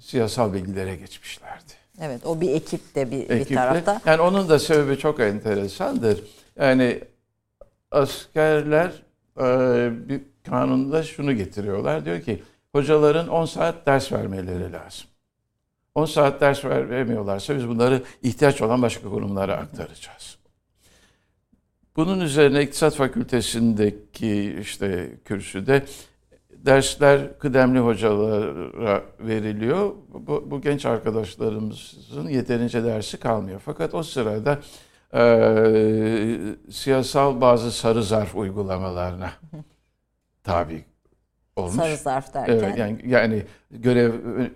siyasal bilgilere geçmişlerdi. Evet o bir ekip de bir, Ekipte, bir tarafta. Yani onun da sebebi çok enteresandır. Yani askerler e, bir kanunda şunu getiriyorlar. Diyor ki hocaların 10 saat ders vermeleri lazım. 10 saat ders veremiyorlarsa biz bunları ihtiyaç olan başka kurumlara aktaracağız. Bunun üzerine İktisat Fakültesindeki işte kürsüde dersler kıdemli hocalara veriliyor. Bu, bu genç arkadaşlarımızın yeterince dersi kalmıyor. Fakat o sırada e, siyasal bazı sarı zarf uygulamalarına (laughs) tabi olmuş. Sarı zarf derken? Evet, yani, yani görev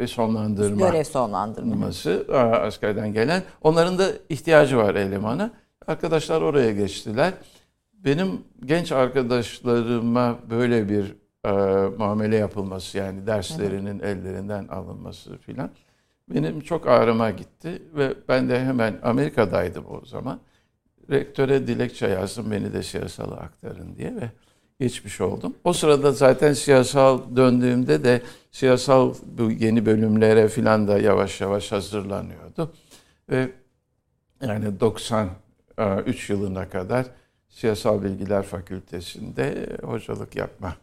sonlandırma. Görev sonlandırması. Askerden gelen. Onların da ihtiyacı var elemana. Arkadaşlar oraya geçtiler. Benim genç arkadaşlarıma böyle bir e, muamele yapılması yani derslerinin hı hı. ellerinden alınması filan benim çok ağrıma gitti ve ben de hemen Amerika'daydım o zaman. Rektöre dilekçe yazdım beni de siyasala aktarın diye ve geçmiş oldum. O sırada zaten siyasal döndüğümde de siyasal bu yeni bölümlere filan da yavaş yavaş hazırlanıyordu. Ve yani 93 yılına kadar Siyasal Bilgiler Fakültesi'nde hocalık yapma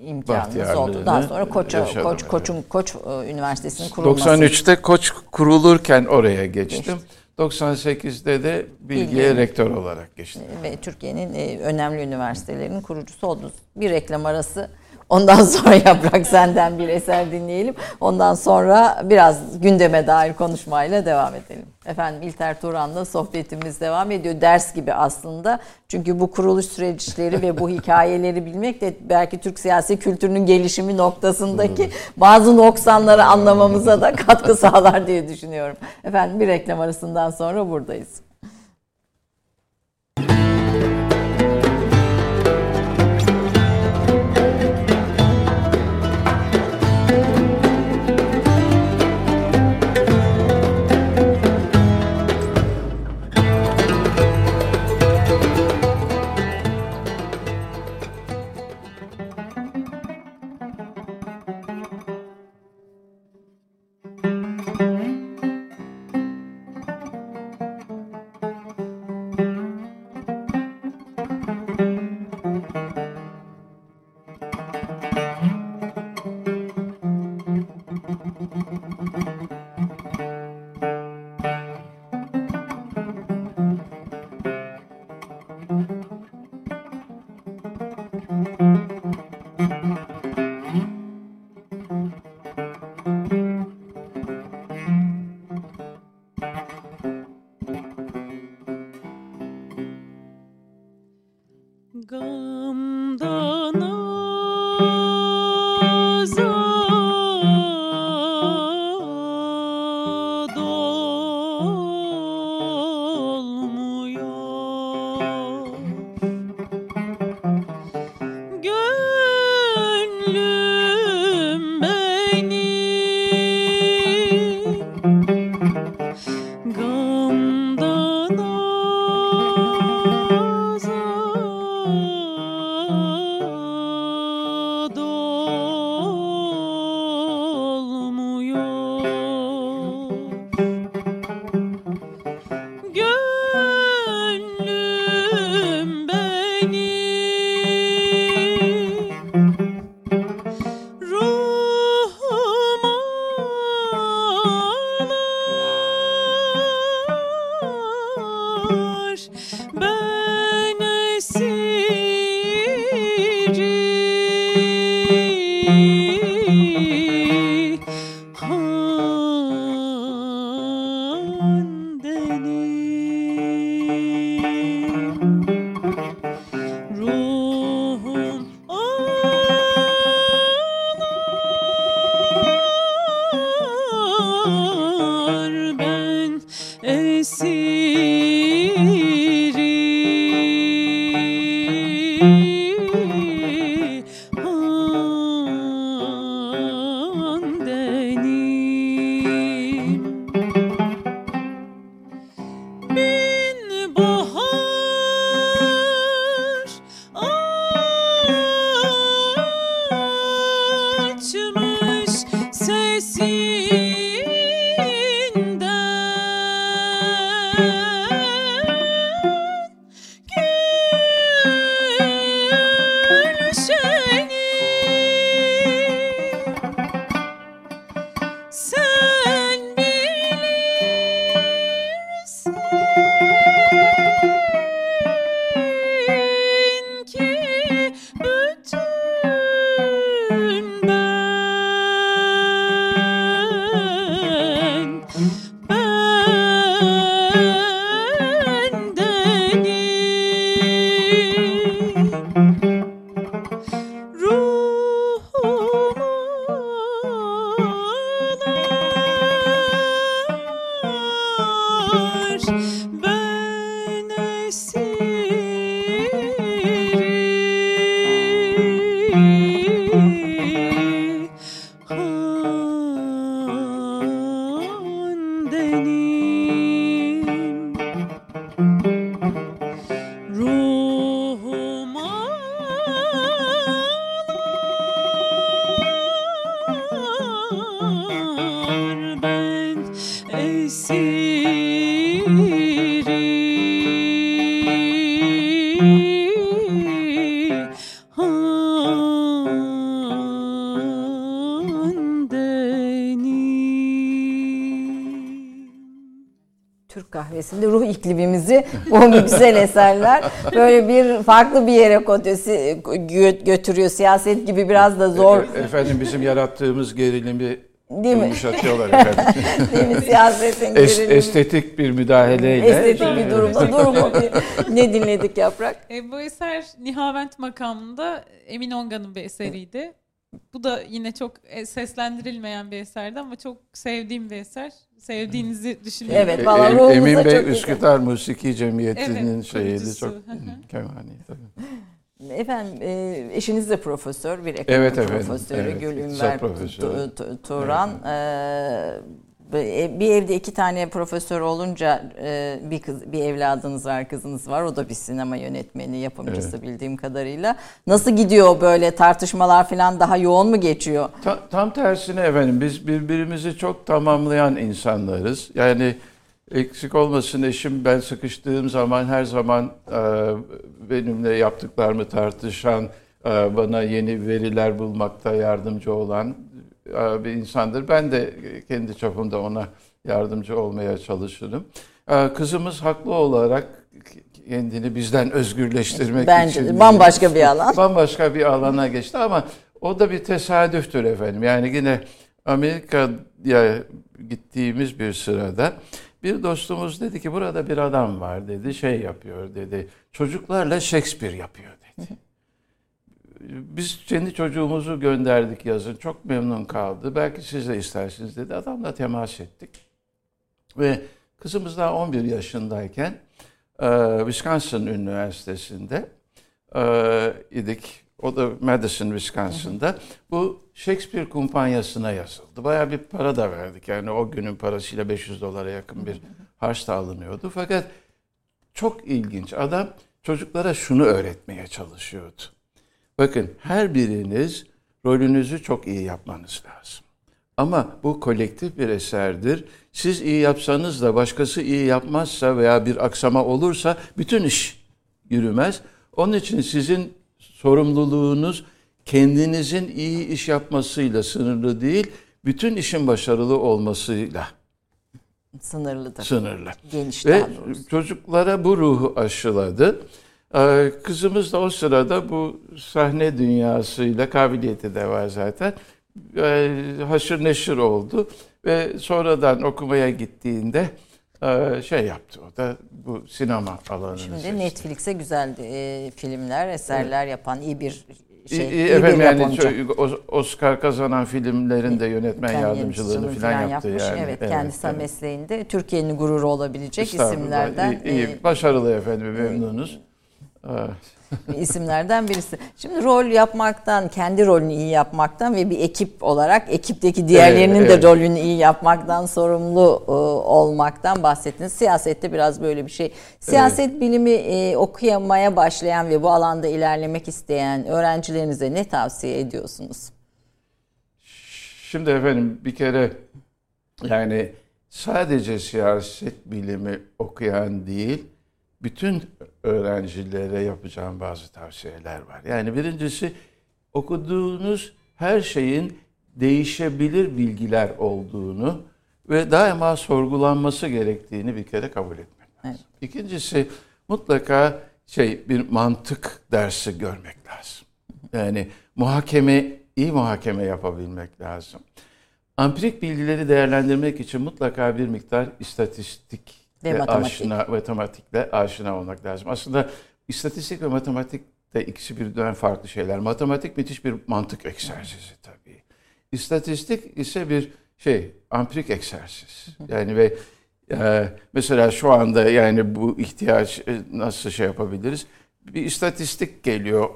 imkanınız oldu. Daha sonra Koç Koç Koç'un Koç e, Üniversitesi'nin kurulması. 93'te Koç kurulurken oraya geçtim. Geçti. 98'de de Bilgi'ye Bilgi. rektör olarak geçtim. Ve Türkiye'nin e, önemli üniversitelerinin kurucusu oldunuz. Bir reklam arası Ondan (laughs) sonra Yaprak senden bir eser dinleyelim. Ondan sonra biraz gündeme dair konuşmayla devam edelim. Efendim İlter Turan'la sohbetimiz devam ediyor. Ders gibi aslında. Çünkü bu kuruluş süreçleri ve bu (laughs) hikayeleri bilmek de belki Türk siyasi kültürünün gelişimi noktasındaki bazı noksanları anlamamıza da katkı (laughs) sağlar diye düşünüyorum. Efendim bir reklam arasından sonra buradayız. Kahvesinde ruh iklimimizi bu (laughs) güzel eserler böyle bir farklı bir yere kotesi götürüyor. Siyaset gibi biraz da zor. E, efendim bizim yarattığımız gerilimi Değil mi? Yumuşatıyorlar efendim. (laughs) Değil mi? Siyasetin es, Estetik bir müdahaleyle. Estetik bir durumda. Durumu ne dinledik Yaprak? E, bu eser Nihavent makamında Emin Onga'nın bir eseriydi. Bu da yine çok e, seslendirilmeyen bir eserdi ama çok sevdiğim bir eser. Sevdiğinizi düşünüyorum. Evet, valla e, Emin Bey çok Üsküdar Musiki Cemiyeti'nin evet, şeyiydi. Çok kemani tabii. Efendim e, eşiniz de profesör, bir ekonomi evet, profesörü evet, Gül Ünver Turan. Evet. E, bir evde iki tane profesör olunca e, bir kız bir evladınız var kızınız var o da bir sinema yönetmeni yapımcısı evet. bildiğim kadarıyla nasıl gidiyor böyle tartışmalar falan daha yoğun mu geçiyor? Ta, tam tersine efendim biz birbirimizi çok tamamlayan insanlarız yani eksik olmasın eşim ben sıkıştığım zaman her zaman e, benimle yaptıklarımı tartışan e, bana yeni veriler bulmakta yardımcı olan e, bir insandır. Ben de kendi çapımda ona yardımcı olmaya çalışırım. E, kızımız haklı olarak kendini bizden özgürleştirmek Bence için... bambaşka bir (laughs) alan. Bambaşka bir alana geçti ama o da bir tesadüftür efendim. Yani yine Amerika'ya gittiğimiz bir sırada bir dostumuz dedi ki burada bir adam var dedi şey yapıyor dedi. Çocuklarla Shakespeare yapıyor dedi biz kendi çocuğumuzu gönderdik yazın. Çok memnun kaldı. Belki siz de istersiniz dedi. Adamla temas ettik. Ve kızımız daha 11 yaşındayken e, Wisconsin Üniversitesi'nde e, idik. O da Madison, Wisconsin'da. Bu Shakespeare kumpanyasına yazıldı. Baya bir para da verdik. Yani o günün parasıyla 500 dolara yakın bir harç da alınıyordu. Fakat çok ilginç. Adam çocuklara şunu öğretmeye çalışıyordu. Bakın her biriniz rolünüzü çok iyi yapmanız lazım. Ama bu kolektif bir eserdir. Siz iyi yapsanız da başkası iyi yapmazsa veya bir aksama olursa bütün iş yürümez. Onun için sizin sorumluluğunuz kendinizin iyi iş yapmasıyla sınırlı değil, bütün işin başarılı olmasıyla sınırlıdır. Sınırlı. Geniş Ve çocuklara bu ruhu aşıladı. Ee, kızımız da o sırada bu sahne dünyasıyla kabiliyeti de var zaten. Ee, haşır neşir oldu ve sonradan okumaya gittiğinde e, şey yaptı o da bu sinema alanını Şimdi seçti. Netflix'e güzel e, filmler, eserler evet. yapan iyi bir şey. İyi, efendim yani Oscar kazanan filmlerin de yönetmen Kendi yardımcılığını falan, falan yaptı yapmış. yani. Evet, evet kendisi evet. mesleğinde Türkiye'nin gururu olabilecek isimlerden. İyi, iyi, başarılı efendim memnunuz. İsimlerden birisi. Şimdi rol yapmaktan, kendi rolünü iyi yapmaktan ve bir ekip olarak ekipteki diğerlerinin evet, evet. de rolünü iyi yapmaktan sorumlu e, olmaktan bahsettiniz. Siyasette biraz böyle bir şey. Siyaset evet. bilimi e, okuyamaya başlayan ve bu alanda ilerlemek isteyen öğrencilerinize ne tavsiye ediyorsunuz? Şimdi efendim bir kere yani sadece siyaset bilimi okuyan değil, bütün öğrencilere yapacağım bazı tavsiyeler var. Yani birincisi okuduğunuz her şeyin değişebilir bilgiler olduğunu ve daima sorgulanması gerektiğini bir kere kabul etmek lazım. Evet. İkincisi mutlaka şey bir mantık dersi görmek lazım. Yani muhakeme, iyi muhakeme yapabilmek lazım. Ampirik bilgileri değerlendirmek için mutlaka bir miktar istatistik ve matematik. aşina, matematikle aşina olmak lazım. Aslında istatistik ve matematik de ikisi birbirinden farklı şeyler. Matematik müthiş bir mantık egzersizi tabii. İstatistik ise bir şey, ampirik egzersiz. Yani ve e, mesela şu anda yani bu ihtiyaç e, nasıl şey yapabiliriz? Bir istatistik geliyor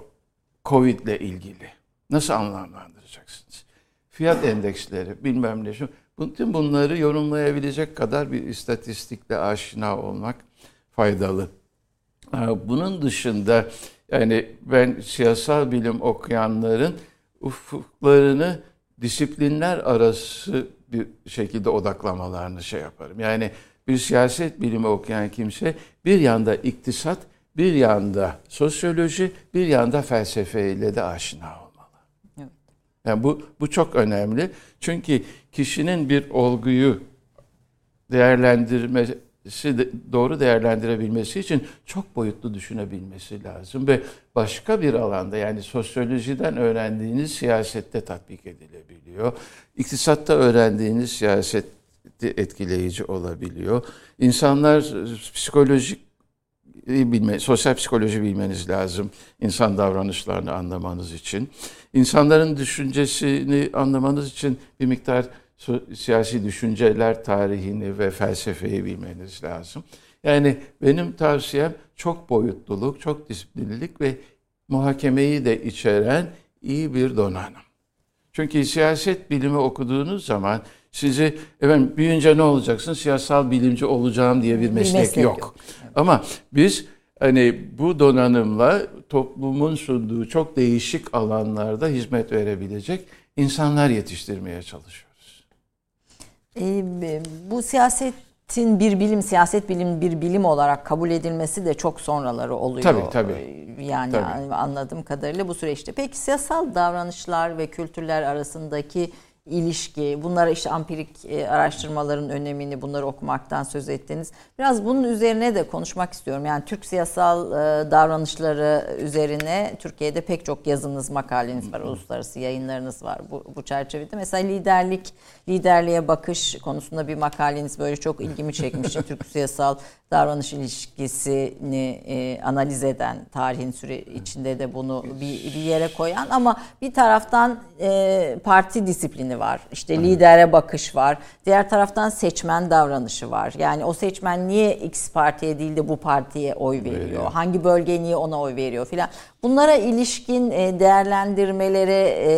Covid ile ilgili. Nasıl anlamlandıracaksınız? Fiyat endeksleri bilmem ne. Şu, bütün bunları yorumlayabilecek kadar bir istatistikle aşina olmak faydalı. Bunun dışında Yani ben siyasal bilim okuyanların ufuklarını disiplinler arası bir şekilde odaklamalarını şey yaparım. Yani bir siyaset bilimi okuyan kimse bir yanda iktisat, bir yanda sosyoloji, bir yanda felsefeyle de aşina. Yani bu bu çok önemli. Çünkü kişinin bir olguyu değerlendirmesi doğru değerlendirebilmesi için çok boyutlu düşünebilmesi lazım ve başka bir alanda yani sosyolojiden öğrendiğiniz siyasette tatbik edilebiliyor. İktisatta öğrendiğiniz siyaset etkileyici olabiliyor. İnsanlar psikolojik bilme, sosyal psikoloji bilmeniz lazım insan davranışlarını anlamanız için. İnsanların düşüncesini anlamanız için bir miktar siyasi düşünceler tarihini ve felsefeyi bilmeniz lazım. Yani benim tavsiyem çok boyutluluk, çok disiplinlilik ve muhakemeyi de içeren iyi bir donanım. Çünkü siyaset bilimi okuduğunuz zaman sizi efendim büyüyünce ne olacaksın? Siyasal bilimci olacağım diye bir meslek, bir meslek yok. yok. Ama biz hani bu donanımla toplumun sunduğu çok değişik alanlarda hizmet verebilecek insanlar yetiştirmeye çalışıyoruz. E, bu siyasetin bir bilim, siyaset bilim bir bilim olarak kabul edilmesi de çok sonraları oluyor. Tabii tabii. Ee, yani tabii. anladığım kadarıyla bu süreçte. Peki siyasal davranışlar ve kültürler arasındaki ilişki, bunlara işte ampirik e, araştırmaların önemini, bunları okumaktan söz ettiniz. Biraz bunun üzerine de konuşmak istiyorum. Yani Türk siyasal e, davranışları üzerine Türkiye'de pek çok yazınız, makaleniz var, uluslararası yayınlarınız var bu, bu çerçevede. Mesela liderlik, liderliğe bakış konusunda bir makaleniz böyle çok ilgimi çekmişti. (laughs) Türk siyasal davranış ilişkisini e, analiz eden, tarihin süre içinde de bunu bir, bir yere koyan ama bir taraftan e, parti disiplini var. İşte lidere bakış var. Diğer taraftan seçmen davranışı var. Yani o seçmen niye X partiye değil de bu partiye oy veriyor? veriyor. Hangi bölge niye ona oy veriyor filan. Bunlara ilişkin e, değerlendirmelere e,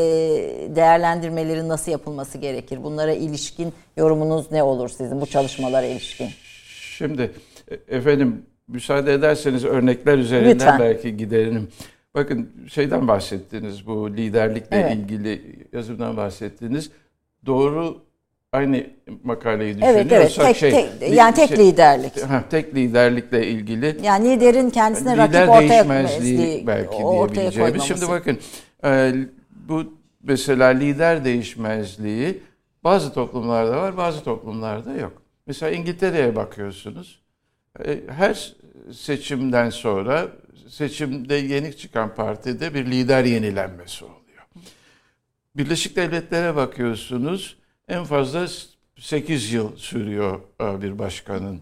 değerlendirmeleri nasıl yapılması gerekir? Bunlara ilişkin yorumunuz ne olur sizin bu çalışmalara ilişkin? Şimdi e, efendim müsaade ederseniz örnekler üzerinden Lütfen. belki giderim. Bakın şeyden bahsettiniz bu liderlikle evet. ilgili yazımdan bahsettiniz. Doğru aynı makaleyi düşünüyorsak evet, evet. Tek, şey tek, yani tek şey, liderlik. Ha, tek liderlikle ilgili. Yani liderin kendisine yani rakip ortaya değişmezliği belki diyebileceğimiz. Şimdi bakın e, bu mesela lider değişmezliği bazı toplumlarda var, bazı toplumlarda yok. Mesela İngiltere'ye bakıyorsunuz. E, her seçimden sonra seçimde yenik çıkan partide bir lider yenilenmesi oluyor. Birleşik Devletlere bakıyorsunuz en fazla 8 yıl sürüyor e, bir başkanın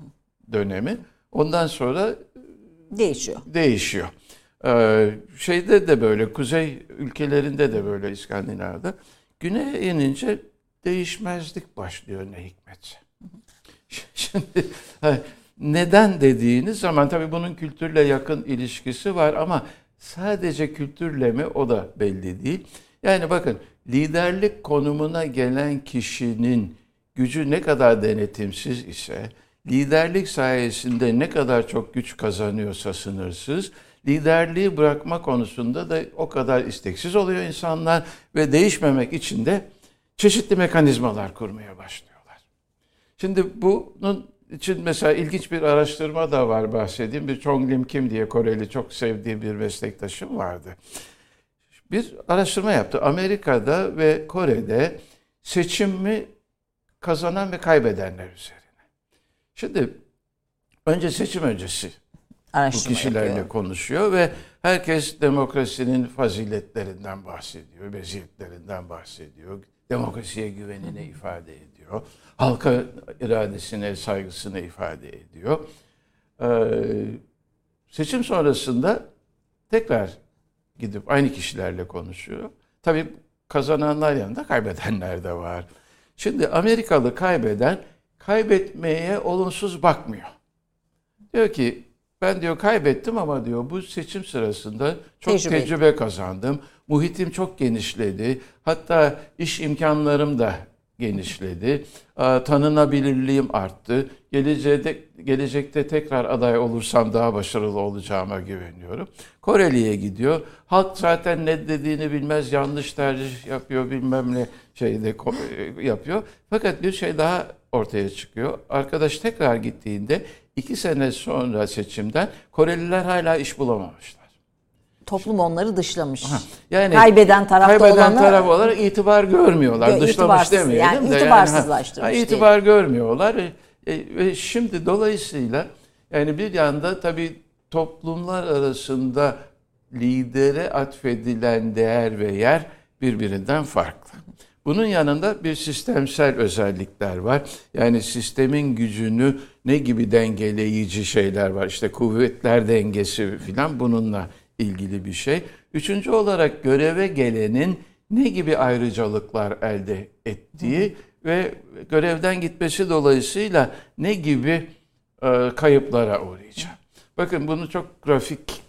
dönemi. Ondan sonra değişiyor. Değişiyor. E, şeyde de böyle, kuzey ülkelerinde de böyle İskandinav'da. Güneye inince değişmezlik başlıyor ne hikmetse. (laughs) Şimdi neden dediğiniz zaman tabii bunun kültürle yakın ilişkisi var ama sadece kültürle mi o da belli değil. Yani bakın liderlik konumuna gelen kişinin gücü ne kadar denetimsiz ise, liderlik sayesinde ne kadar çok güç kazanıyorsa sınırsız, liderliği bırakma konusunda da o kadar isteksiz oluyor insanlar ve değişmemek için de çeşitli mekanizmalar kurmaya başlıyorlar. Şimdi bunun için mesela ilginç bir araştırma da var bahsedeyim. Bir Chong Lim Kim diye Koreli çok sevdiğim bir meslektaşım vardı bir araştırma yaptı. Amerika'da ve Kore'de seçimi kazanan ve kaybedenler üzerine. Şimdi önce seçim öncesi bu kişilerle yapıyor. konuşuyor ve herkes demokrasinin faziletlerinden bahsediyor, meziyetlerinden bahsediyor. Demokrasiye güvenini ifade ediyor. Halka iradesine, saygısını ifade ediyor. Ee, seçim sonrasında tekrar gidip aynı kişilerle konuşuyor. Tabii kazananlar yanında kaybedenler de var. Şimdi Amerikalı kaybeden kaybetmeye olumsuz bakmıyor. Diyor ki ben diyor kaybettim ama diyor bu seçim sırasında çok tecrübe, tecrübe kazandım. Muhitim çok genişledi. Hatta iş imkanlarım da genişledi. Tanınabilirliğim arttı. Gelecekte, gelecekte tekrar aday olursam daha başarılı olacağıma güveniyorum. Koreli'ye gidiyor. Halk zaten ne dediğini bilmez, yanlış tercih yapıyor, bilmem ne şeyde e, yapıyor. Fakat bir şey daha ortaya çıkıyor. Arkadaş tekrar gittiğinde iki sene sonra seçimden Koreliler hala iş bulamamışlar toplum onları dışlamış. Yani kaybeden tarafta kaybeden olanı taraf olarak itibar görmüyorlar. Gö Dışlamış demeyelim yani, de. İtibarsızlaştırmış. Yani, itibar görmüyorlar. E, e, ve şimdi dolayısıyla yani bir yanda tabii toplumlar arasında lidere atfedilen değer ve yer birbirinden farklı. Bunun yanında bir sistemsel özellikler var. Yani sistemin gücünü ne gibi dengeleyici şeyler var. İşte kuvvetler dengesi filan bununla ilgili bir şey. Üçüncü olarak göreve gelenin ne gibi ayrıcalıklar elde ettiği ve görevden gitmesi dolayısıyla ne gibi e, kayıplara uğrayacak. Bakın bunu çok grafik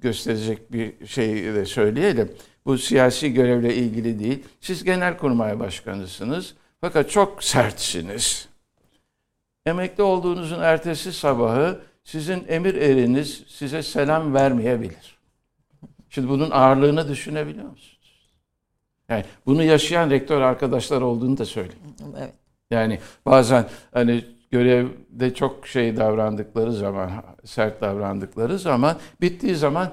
gösterecek bir şey de söyleyelim. Bu siyasi görevle ilgili değil. Siz genelkurmay başkanısınız fakat çok sertsiniz. Emekli olduğunuzun ertesi sabahı sizin emir eriniz size selam vermeyebilir. Şimdi bunun ağırlığını düşünebiliyor musunuz? Yani bunu yaşayan rektör arkadaşlar olduğunu da söyleyeyim. Evet. Yani bazen hani görevde çok şey davrandıkları zaman, sert davrandıkları zaman, bittiği zaman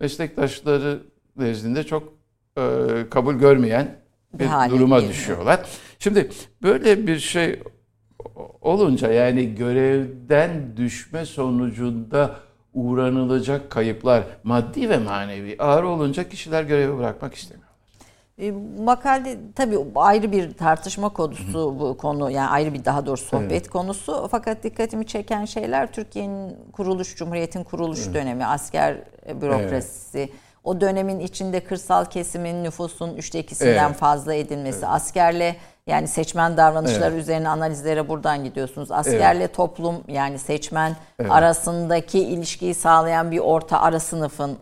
meslektaşları nezdinde çok e, kabul görmeyen bir, bir duruma geliyor. düşüyorlar. Şimdi böyle bir şey olunca yani görevden düşme sonucunda uğranılacak kayıplar maddi ve manevi ağır olunca kişiler görevi bırakmak istemiyor. E, makale tabii ayrı bir tartışma konusu bu konu yani ayrı bir daha doğrusu sohbet evet. konusu fakat dikkatimi çeken şeyler Türkiye'nin kuruluş Cumhuriyet'in kuruluş evet. dönemi asker bürokrasisi evet. o dönemin içinde kırsal kesimin nüfusun üçte ikisinden evet. fazla edilmesi evet. askerle yani seçmen davranışları evet. üzerine analizlere buradan gidiyorsunuz. Askerle evet. toplum yani seçmen evet. arasındaki ilişkiyi sağlayan bir orta ara sınıfın e,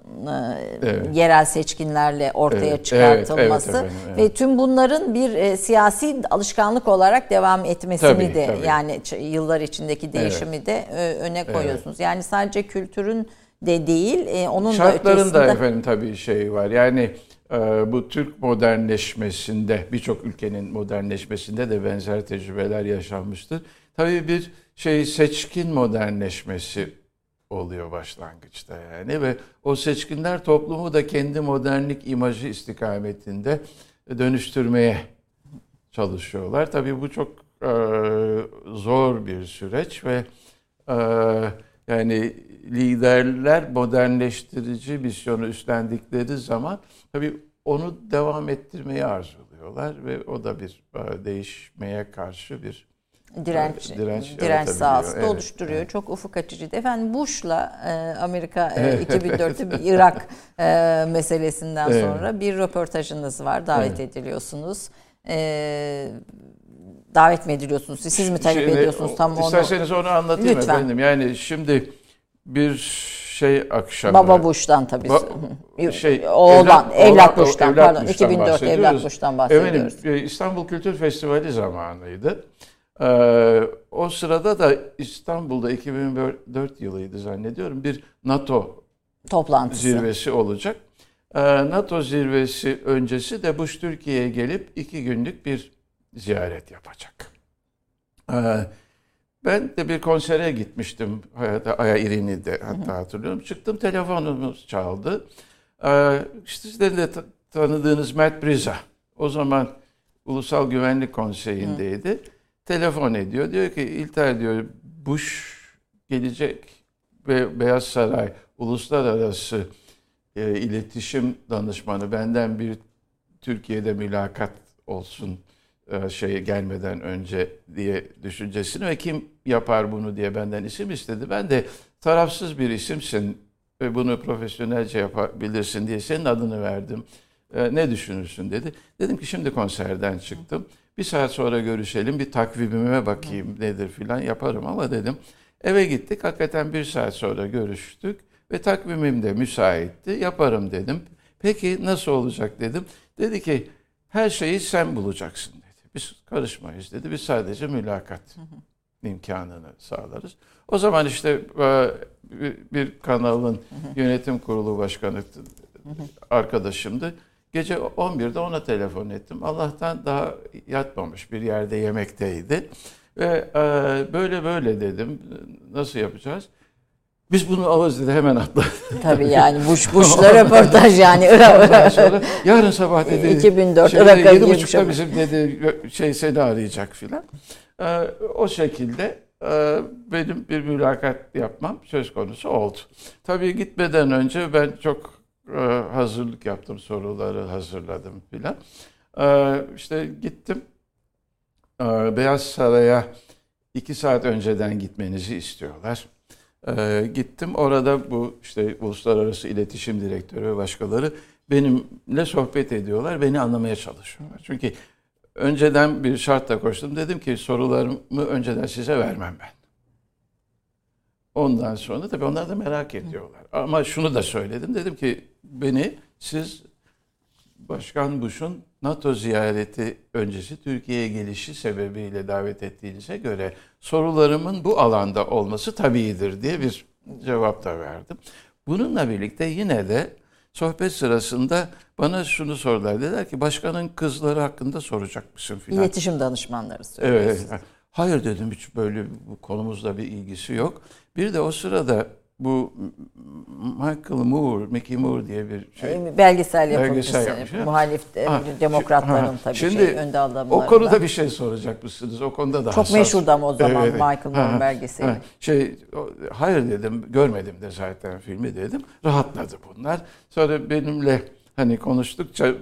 evet. yerel seçkinlerle ortaya evet. çıkartılması evet. Evet, evet. ve tüm bunların bir e, siyasi alışkanlık olarak devam etmesini tabii, de tabii. yani yıllar içindeki değişimi evet. de e, öne koyuyorsunuz. Evet. Yani sadece kültürün de değil, e, onun Şartların da ötesinde... da efendim tabii şey var. Yani bu Türk modernleşmesinde birçok ülkenin modernleşmesinde de benzer tecrübeler yaşanmıştır. Tabii bir şey seçkin modernleşmesi oluyor başlangıçta yani ve o seçkinler toplumu da kendi modernlik imajı istikametinde dönüştürmeye çalışıyorlar. Tabii bu çok e, zor bir süreç ve e, yani liderler modernleştirici misyonu üstlendikleri zaman tabii onu devam ettirmeyi arzuluyorlar ve o da bir e, değişmeye karşı bir direnç e, direnç, direnç sahası evet, oluşturuyor. Evet. Çok ufuk açıcı. Efendim Bush'la e, Amerika e, 2004'te bir (laughs) Irak e, meselesinden evet. sonra bir röportajınız var. Davet evet. ediliyorsunuz. E, davet mi ediliyorsunuz? Siz mi talep şimdi, ediyorsunuz tam onu? İsterseniz onu anlatayım Lütfen. efendim. Yani şimdi bir şey akşamı. Baba Bush'tan tabii. Ba- şey, Oğlan, evlat, evlat Bush'tan evlat pardon. Bush'tan 2004 evlat Bush'tan bahsediyoruz. Efendim, İstanbul Kültür Festivali zamanıydı. Ee, o sırada da İstanbul'da 2004 yılıydı zannediyorum bir NATO toplantısı zirvesi olacak. Ee, NATO zirvesi öncesi de Bush Türkiye'ye gelip iki günlük bir ziyaret yapacak. Ee, ben de bir konsere gitmiştim Aya İrini'de hatta hatırlıyorum. Çıktım telefonumuz çaldı. Ee, işte sizlerin de tanıdığınız Matt Briza. O zaman Ulusal Güvenlik Konseyi'ndeydi. Hı. Telefon ediyor. Diyor ki İlter diyor Bush gelecek ve Beyaz Saray uluslararası e, iletişim danışmanı benden bir Türkiye'de mülakat olsun şey gelmeden önce diye düşüncesini ve kim yapar bunu diye benden isim istedi. Ben de tarafsız bir isimsin ve bunu profesyonelce yapabilirsin diye senin adını verdim. E, ne düşünürsün dedi. Dedim ki şimdi konserden çıktım. Bir saat sonra görüşelim bir takvimime bakayım nedir filan yaparım ama dedim. Eve gittik hakikaten bir saat sonra görüştük ve takvimim de müsaitti yaparım dedim. Peki nasıl olacak dedim. Dedi ki her şeyi sen bulacaksın biz karışmayız dedi. Biz sadece mülakat imkanını sağlarız. O zaman işte e, bir kanalın yönetim kurulu başkanı arkadaşımdı. Gece 11'de ona telefon ettim. Allah'tan daha yatmamış bir yerde yemekteydi. Ve e, böyle böyle dedim. Nasıl yapacağız? Biz bunu dedi hemen atla. (laughs) Tabii yani buş (laughs) buşla röportaj yani. sonra yarın sabah dedi. (laughs) 2004 şeyde, Irak'a yedi buçukta bizim dedi şey seni arayacak filan. Ee, o şekilde e, benim bir mülakat yapmam söz konusu oldu. Tabii gitmeden önce ben çok e, hazırlık yaptım, soruları hazırladım filan. E, işte gittim. E, Beyaz Saray'a iki saat önceden gitmenizi istiyorlar. E, gittim orada bu işte uluslararası iletişim direktörü ve başkaları benimle sohbet ediyorlar, beni anlamaya çalışıyorlar. Çünkü önceden bir şartla koştum. Dedim ki sorularımı önceden size vermem ben. Ondan sonra tabii onlar da merak ediyorlar. Ama şunu da söyledim. Dedim ki beni siz Başkan Bush'un NATO ziyareti öncesi Türkiye'ye gelişi sebebiyle davet ettiğinize göre sorularımın bu alanda olması tabiidir diye bir cevap da verdim. Bununla birlikte yine de sohbet sırasında bana şunu sordular. Dediler ki başkanın kızları hakkında soracak mısın filan. İletişim danışmanları söylüyorsunuz. Evet. Hayır dedim hiç böyle bu konumuzla bir ilgisi yok. Bir de o sırada bu Michael Moore, Mickey Moore diye bir şey. Ee, Belgesel yapımcısı. Belgesel yapmış, ha. Muhalif e, Ha, demokratların ha, tabii şimdi şey, önde adamlarından. O konuda bir şey soracak mısınız? O konuda da Çok hassas. meşhurdu ama o zaman Evet. Michael Ha, Moore'un ha, belgeseli. ha. Şey, hayır dedim, görmedim de zaten filmi dedim. Rahatladı bunlar. Sonra benimle hani konuştukça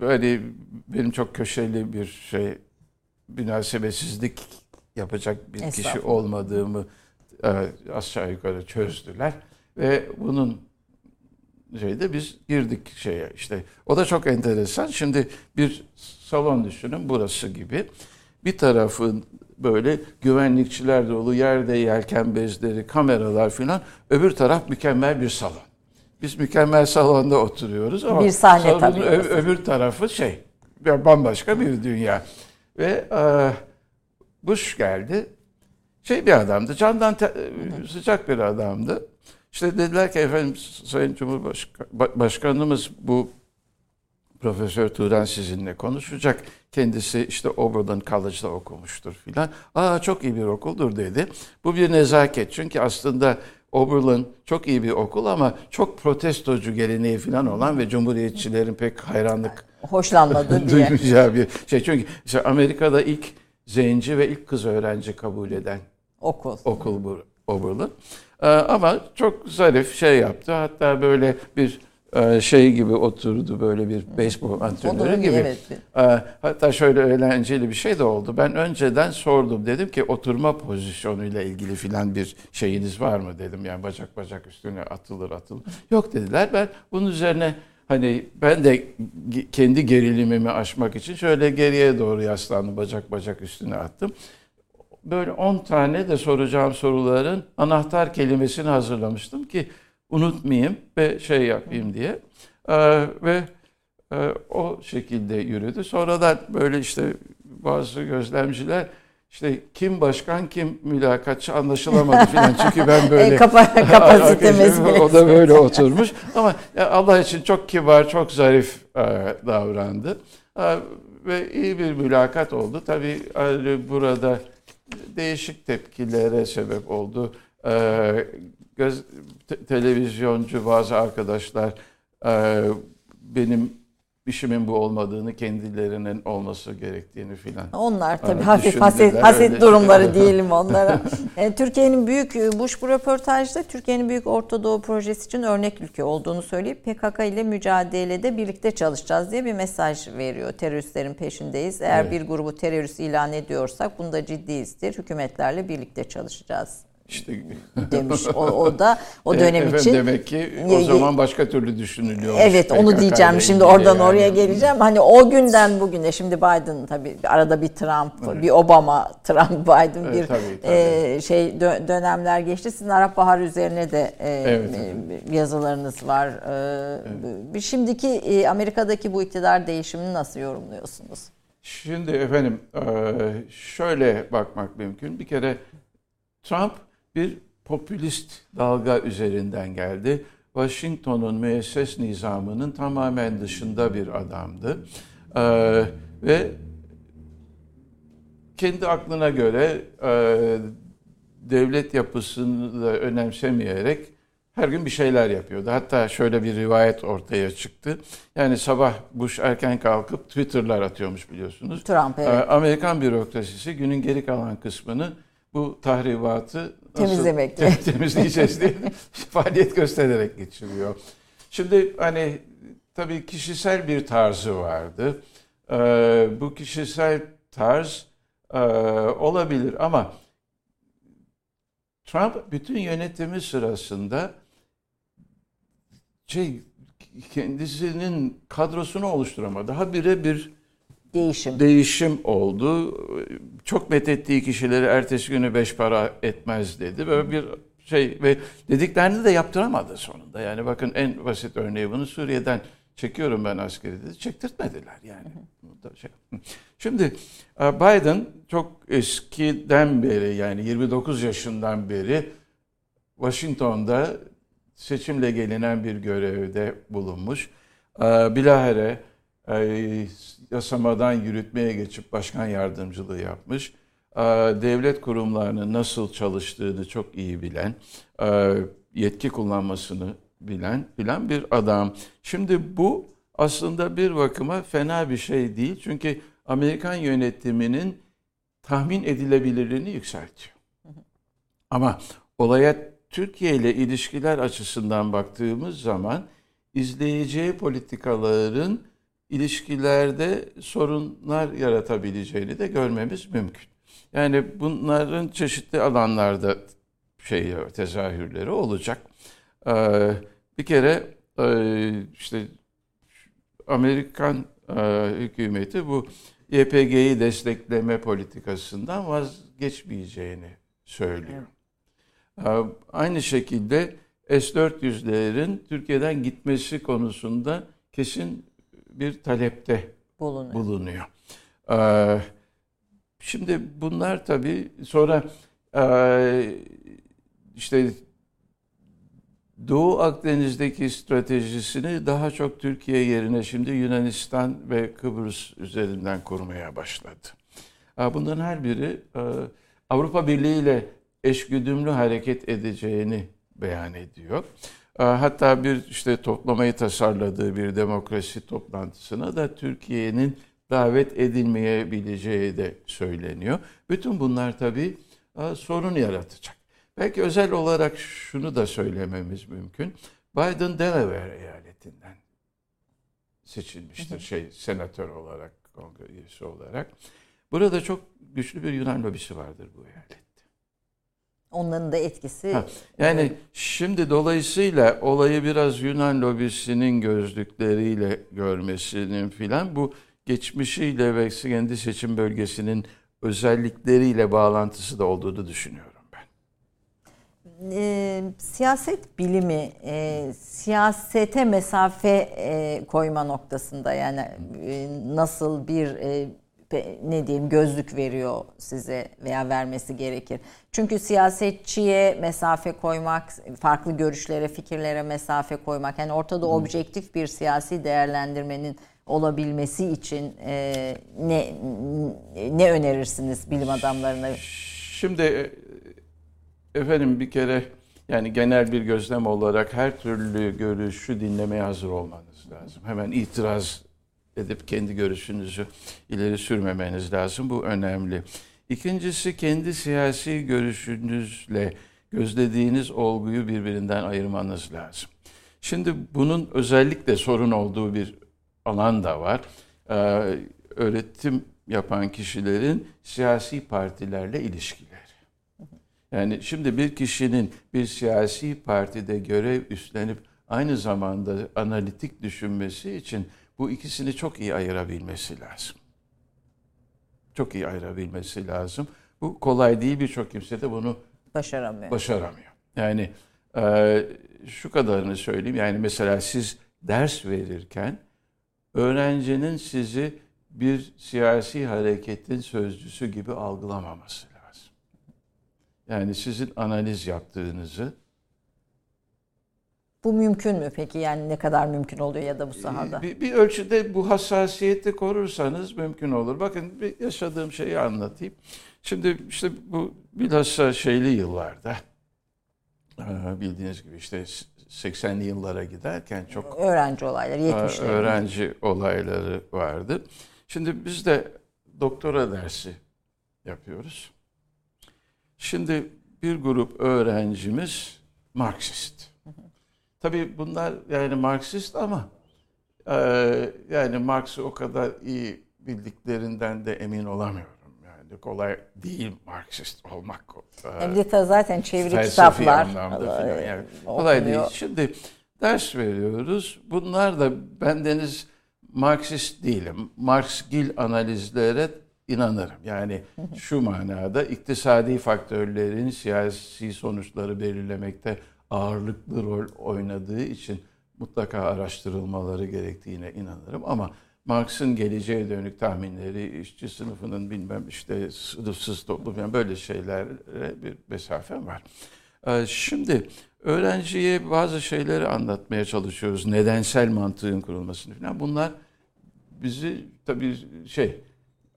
böyle benim çok köşeli bir şey münasebetsizlik yapacak bir kişi olmadığımı aşağı yukarı çözdüler. Ve bunun şeyde biz girdik şeye. İşte o da çok enteresan. Şimdi bir salon düşünün burası gibi. Bir tarafın böyle güvenlikçiler dolu yerde yelken bezleri kameralar filan. Öbür taraf mükemmel bir salon. Biz mükemmel salonda oturuyoruz ama Bir sahne tabii. ö- öbür tarafı şey bambaşka bir dünya. Ve e, Bush geldi şey bir adamdı. Candan te- sıcak bir adamdı. İşte dediler ki efendim Sayın Cumhurbaşkanımız bu Profesör Turan sizinle konuşacak. Kendisi işte Oberlin College'da okumuştur filan. Aa çok iyi bir okuldur dedi. Bu bir nezaket. Çünkü aslında Oberlin çok iyi bir okul ama çok protestocu geleneği filan olan ve cumhuriyetçilerin pek hayranlık Hoşlanmadı (laughs) diye. bir şey. Çünkü işte Amerika'da ilk zenci ve ilk kız öğrenci kabul eden Okul. okul bu Oberlin. Ee, ama çok zarif şey yaptı. Hatta böyle bir e, şey gibi oturdu böyle bir beyzbol antrenörü gibi. evet. Ee, hatta şöyle eğlenceli bir şey de oldu. Ben önceden sordum. Dedim ki oturma pozisyonuyla ilgili filan bir şeyiniz var mı dedim. Yani bacak bacak üstüne atılır atılır. Yok dediler. Ben bunun üzerine hani ben de kendi gerilimimi aşmak için şöyle geriye doğru yaslandım. Bacak bacak üstüne attım böyle 10 tane de soracağım soruların anahtar kelimesini hazırlamıştım ki unutmayayım ve şey yapayım diye. Ee, ve e, o şekilde yürüdü. Sonradan böyle işte bazı gözlemciler işte kim başkan kim mülakatçı anlaşılamadı falan. Çünkü ben (laughs) böyle E, kapa- (laughs) kapasitemiz o da böyle oturmuş. Ama Allah için çok kibar, çok zarif e, davrandı. E, ve iyi bir mülakat oldu. Tabii burada değişik tepkilere sebep oldu. E, göz, te- televizyoncu bazı arkadaşlar e, benim işimin bu olmadığını, kendilerinin olması gerektiğini filan. Onlar tabii Evet, hafif haset, haset durumları (laughs) diyelim onlara. E, Türkiye'nin büyük Bush bu röportajda Türkiye'nin büyük Orta Doğu projesi için örnek ülke olduğunu söyleyip PKK ile mücadelede birlikte çalışacağız diye bir mesaj veriyor. Teröristlerin peşindeyiz. Eğer Evet. bir grubu terörist ilan ediyorsak bunda ciddiyizdir. Hükümetlerle birlikte çalışacağız İşte (laughs) demiş. O, o da o dönem Efendim için. Demek ki o zaman başka türlü düşünülüyor. Evet onu diyeceğim. Şimdi oradan oraya geleceğim. Hani o günden bugüne şimdi Biden tabii arada bir Trump, bir Obama, Trump, (laughs) Biden Evet, bir tabii, tabii. e, şey dö- dönemler geçti. Sizin Arap Baharı üzerine de e, Evet, e, yazılarınız var. E, bir Şimdiki e, Amerika'daki bu iktidar değişimini nasıl yorumluyorsunuz? Şimdi efendim şöyle bakmak mümkün. Bir kere Trump bir popülist dalga üzerinden geldi. Washington'un müesses nizamının tamamen dışında bir adamdı. Ve kendi aklına göre devlet yapısını da önemsemeyerek her gün bir şeyler yapıyordu. Hatta şöyle bir rivayet ortaya çıktı. Yani sabah Bush erken kalkıp Twitter'lar atıyormuş biliyorsunuz. Trump evet. Ee, Amerikan bürokrasisi günün geri kalan kısmını bu tahribatı temizlemekle nasıl temizleyeceğiz diye (laughs) faaliyet göstererek geçiriyor. Şimdi hani tabii kişisel bir tarzı vardı. Ee, bu kişisel tarz e, olabilir ama Trump bütün yönetimi sırasında şey kendisinin kadrosunu oluşturamadı. Daha bire bir değişim değişim oldu. Çok methettiği kişileri ertesi günü beş para etmez dedi. Böyle bir şey ve dediklerini de yaptıramadı sonunda. Yani bakın en basit örneği bunu Suriye'den çekiyorum ben askeri dedi. Çektirtmediler yani. Şey. Şimdi e, Biden çok eskiden beri yani 29 yaşından beri Washington'da seçimle gelinen bir görevde bulunmuş. Ee, bilahare e, yasamadan yürütmeye geçip başkan yardımcılığı yapmış. Ee, devlet kurumlarının nasıl çalıştığını çok iyi bilen, e, yetki kullanmasını bilen bilen bir adam. Şimdi bu aslında bir bakıma fena bir şey değil. Çünkü Amerikan yönetiminin tahmin edilebilirliğini yükseltiyor. Ama olaya Türkiye ile ilişkiler açısından baktığımız zaman izleyeceği politikaların ilişkilerde sorunlar yaratabileceğini de görmemiz mümkün. Yani bunların çeşitli alanlarda şey tezahürleri olacak. Ee, bir kere e, işte Amerikan e, hükümeti bu YPG'yi destekleme politikasından vazgeçmeyeceğini söylüyor. Ee, aynı şekilde S-400'lerin Türkiye'den gitmesi konusunda kesin bir talepte bulunuyor. bulunuyor. Ee, şimdi bunlar tabii sonra e, işte Doğu Akdeniz'deki stratejisini daha çok Türkiye yerine şimdi Yunanistan ve Kıbrıs üzerinden kurmaya başladı. Bunların her biri e, Avrupa Birliği ile eşgüdümlü hareket edeceğini beyan ediyor. Ee, hatta bir işte toplamayı tasarladığı bir demokrasi toplantısına da Türkiye'nin davet edilmeyebileceği de söyleniyor. Bütün bunlar tabii e, sorun yaratacak. Belki özel olarak şunu da söylememiz mümkün. Biden Delaware eyaletinden seçilmiştir şey senatör olarak, kongre üyesi olarak. Burada çok güçlü bir Yunan lobisi vardır bu eyalet. Onların da etkisi. Ha, yani şimdi dolayısıyla olayı biraz Yunan lobisinin gözlükleriyle görmesinin filan bu geçmişiyle ve kendi seçim bölgesinin özellikleriyle bağlantısı da olduğunu düşünüyorum ben. E, siyaset bilimi e, siyasete mesafe e, koyma noktasında yani e, nasıl bir e, ne diyeyim gözlük veriyor size veya vermesi gerekir. Çünkü siyasetçiye mesafe koymak, farklı görüşlere, fikirlere mesafe koymak, yani ortada hmm. objektif bir siyasi değerlendirmenin olabilmesi için e, ne ne önerirsiniz bilim adamlarına? Şimdi e, efendim bir kere yani genel bir gözlem olarak her türlü görüşü dinlemeye hazır olmanız lazım. Hemen itiraz edip kendi görüşünüzü ileri sürmemeniz lazım. Bu önemli. İkincisi kendi siyasi görüşünüzle gözlediğiniz olguyu birbirinden ayırmanız lazım. Şimdi bunun özellikle sorun olduğu bir alan da var. Ee, öğretim yapan kişilerin siyasi partilerle ilişkileri. Yani şimdi bir kişinin bir siyasi partide görev üstlenip aynı zamanda analitik düşünmesi için bu ikisini çok iyi ayırabilmesi lazım. Çok iyi ayırabilmesi lazım. Bu kolay değil birçok kimse de bunu başaramıyor. Başaramıyor. Yani e, şu kadarını söyleyeyim. Yani mesela siz ders verirken öğrencinin sizi bir siyasi hareketin sözcüsü gibi algılamaması lazım. Yani sizin analiz yaptığınızı bu mümkün mü peki? Yani ne kadar mümkün oluyor ya da bu sahada? Bir, bir ölçüde bu hassasiyeti korursanız mümkün olur. Bakın bir yaşadığım şeyi anlatayım. Şimdi işte bu bilhassa şeyli yıllarda bildiğiniz gibi işte 80'li yıllara giderken çok öğrenci olayları, 70'ler. Öğrenci olayları vardı. Şimdi biz de doktora dersi yapıyoruz. Şimdi bir grup öğrencimiz Marksist. Tabii bunlar yani Marksist ama e, yani Marx'ı o kadar iyi bildiklerinden de emin olamıyorum. Yani kolay değil Marksist olmak. Hem de zaten çeviri kitaplar. anlamda falan. Yani kolay değil. Şimdi ders veriyoruz. Bunlar da bendeniz Marksist değilim. Marx-Gil analizlere inanırım. Yani şu manada iktisadi faktörlerin siyasi sonuçları belirlemekte ağırlıklı rol oynadığı için mutlaka araştırılmaları gerektiğine inanırım. Ama Marx'ın geleceğe dönük tahminleri, işçi sınıfının bilmem işte sınıfsız toplum yani böyle şeylere bir mesafem var. Ee, şimdi öğrenciye bazı şeyleri anlatmaya çalışıyoruz. Nedensel mantığın kurulmasını falan. Bunlar bizi tabii şey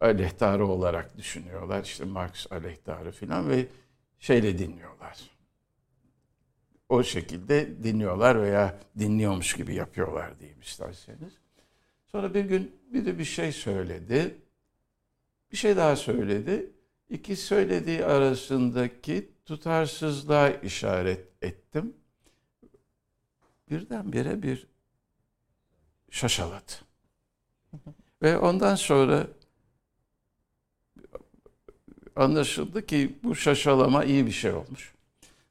aleyhtarı olarak düşünüyorlar. İşte Marx aleyhtarı falan ve şeyle dinliyorlar. O şekilde dinliyorlar veya dinliyormuş gibi yapıyorlar diyeyim isterseniz. Sonra bir gün bir de bir şey söyledi. Bir şey daha söyledi. İki söylediği arasındaki tutarsızlığa işaret ettim. Birdenbire bir şaşaladı. Ve ondan sonra anlaşıldı ki bu şaşalama iyi bir şey olmuş.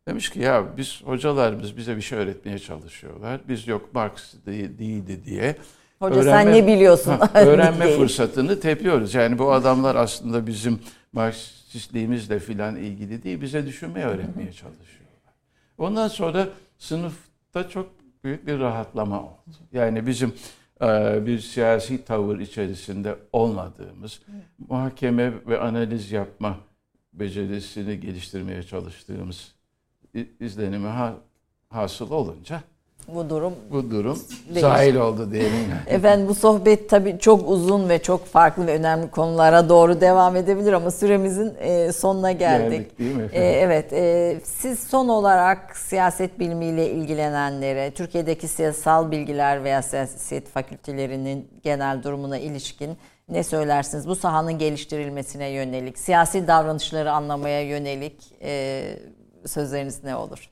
Demiş ki ya biz hocalarımız bize bir şey öğretmeye çalışıyorlar. Biz yok Marx değildi diye Hoca öğrenme, sen ne biliyorsun? Ha, (laughs) öğrenme fırsatını tepiyoruz. Yani bu adamlar aslında bizim Marksistliğimizle filan ilgili değil, bize düşünmeyi öğretmeye çalışıyorlar. Ondan sonra sınıfta çok büyük bir rahatlama oldu. Yani bizim e, bir siyasi tavır içerisinde olmadığımız, muhakeme ve analiz yapma becerisini geliştirmeye çalıştığımız izlenimi hasıl olunca bu durum bu durum zahil oldu diyelim. (laughs) Efendim bu sohbet tabii çok uzun ve çok farklı ve önemli konulara doğru devam edebilir ama süremizin e, sonuna geldik. Geldik değil mi efendim? Evet. E, siz son olarak siyaset bilimiyle ilgilenenlere, Türkiye'deki siyasal bilgiler veya siyaset fakültelerinin genel durumuna ilişkin ne söylersiniz? Bu sahanın geliştirilmesine yönelik, siyasi davranışları anlamaya yönelik e, sözleriniz ne olur?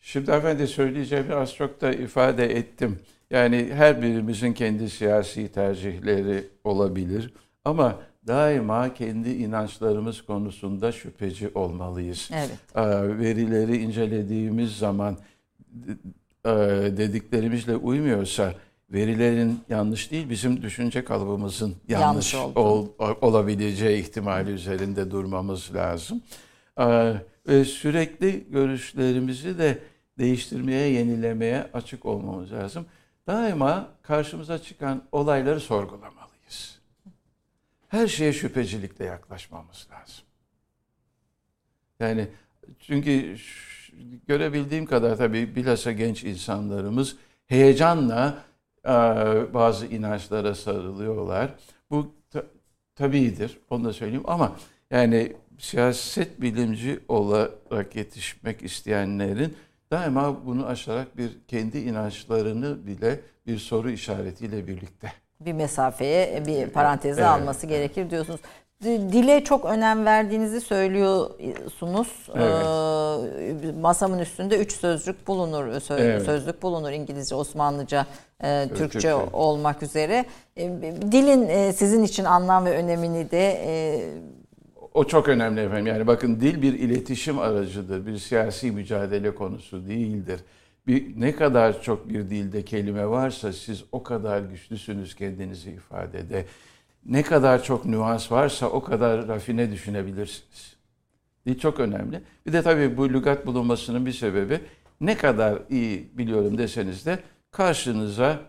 Şimdi efendi söyleyeceğimi az çok da ifade ettim. Yani her birimizin kendi siyasi tercihleri olabilir. Ama daima kendi inançlarımız konusunda şüpheci olmalıyız. Evet. Verileri incelediğimiz zaman dediklerimizle uymuyorsa verilerin yanlış değil bizim düşünce kalıbımızın yanlış, yanlış ol, olabileceği ihtimali üzerinde durmamız lazım. Ve sürekli görüşlerimizi de değiştirmeye, yenilemeye açık olmamız lazım. Daima karşımıza çıkan olayları sorgulamalıyız. Her şeye şüphecilikle yaklaşmamız lazım. Yani çünkü görebildiğim kadar tabii bilhassa genç insanlarımız heyecanla bazı inançlara sarılıyorlar. Bu tabiidir, onu da söyleyeyim ama yani siyaset bilimci olarak yetişmek isteyenlerin daima bunu aşarak bir kendi inançlarını bile bir soru işaretiyle birlikte. Bir mesafeye, bir paranteze evet. alması gerekir diyorsunuz. Dile çok önem verdiğinizi söylüyorsunuz. Evet. Ee, masamın üstünde üç sözcük bulunur, söz, evet. sözlük bulunur İngilizce, Osmanlıca, e, Türkçe, Türkçe olmak üzere. E, dilin e, sizin için anlam ve önemini de e, o çok önemli efendim. Yani bakın dil bir iletişim aracıdır. Bir siyasi mücadele konusu değildir. Bir, ne kadar çok bir dilde kelime varsa siz o kadar güçlüsünüz kendinizi ifadede. Ne kadar çok nüans varsa o kadar rafine düşünebilirsiniz. Dil çok önemli. Bir de tabii bu lügat bulunmasının bir sebebi ne kadar iyi biliyorum deseniz de karşınıza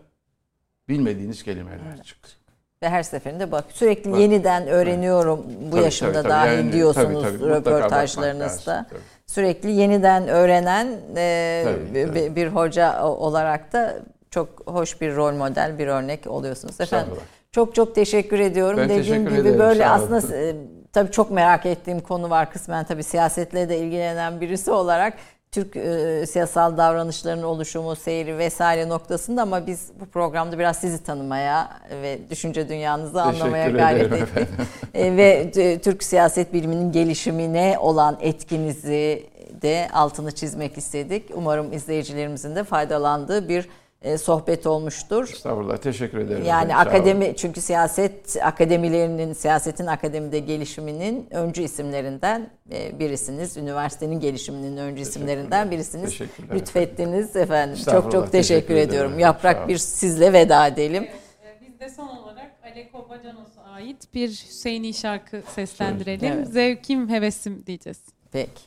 bilmediğiniz kelimeler çıkıyor. Ve her seferinde bak sürekli bak, yeniden öğreniyorum evet. bu tabii, yaşımda tabii, dahil yani, diyorsunuz tabii, tabii, röportajlarınızda. Sürekli yeniden öğrenen e, tabii, tabii. Bir, bir hoca olarak da çok hoş bir rol model, bir örnek oluyorsunuz. Efendim çok çok teşekkür ediyorum. Ben Dediğim teşekkür gibi ederim, böyle aslında e, tabii çok merak ettiğim konu var kısmen tabii siyasetle de ilgilenen birisi olarak. Türk e, siyasal davranışlarının oluşumu, seyri vesaire noktasında ama biz bu programda biraz sizi tanımaya ve düşünce dünyanızı anlamaya gayret ettik. e, ve e, Türk siyaset biliminin gelişimine olan etkinizi de altını çizmek istedik. Umarım izleyicilerimizin de faydalandığı bir e, sohbet olmuştur. Estağfurullah teşekkür ederim. Yani akademi çünkü siyaset akademilerinin siyasetin akademide gelişiminin öncü isimlerinden e, birisiniz. Üniversitenin gelişiminin öncü isimlerinden birisiniz. Lütfettiniz efendim. Çok çok teşekkür, teşekkür ediyorum. Yaprak bir sizle veda edelim. Evet, biz de son olarak Aleko Bacanos'a ait bir Hüseyin'i şarkı seslendirelim. Evet. Zevkim hevesim diyeceğiz. Peki.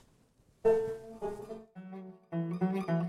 Thank you.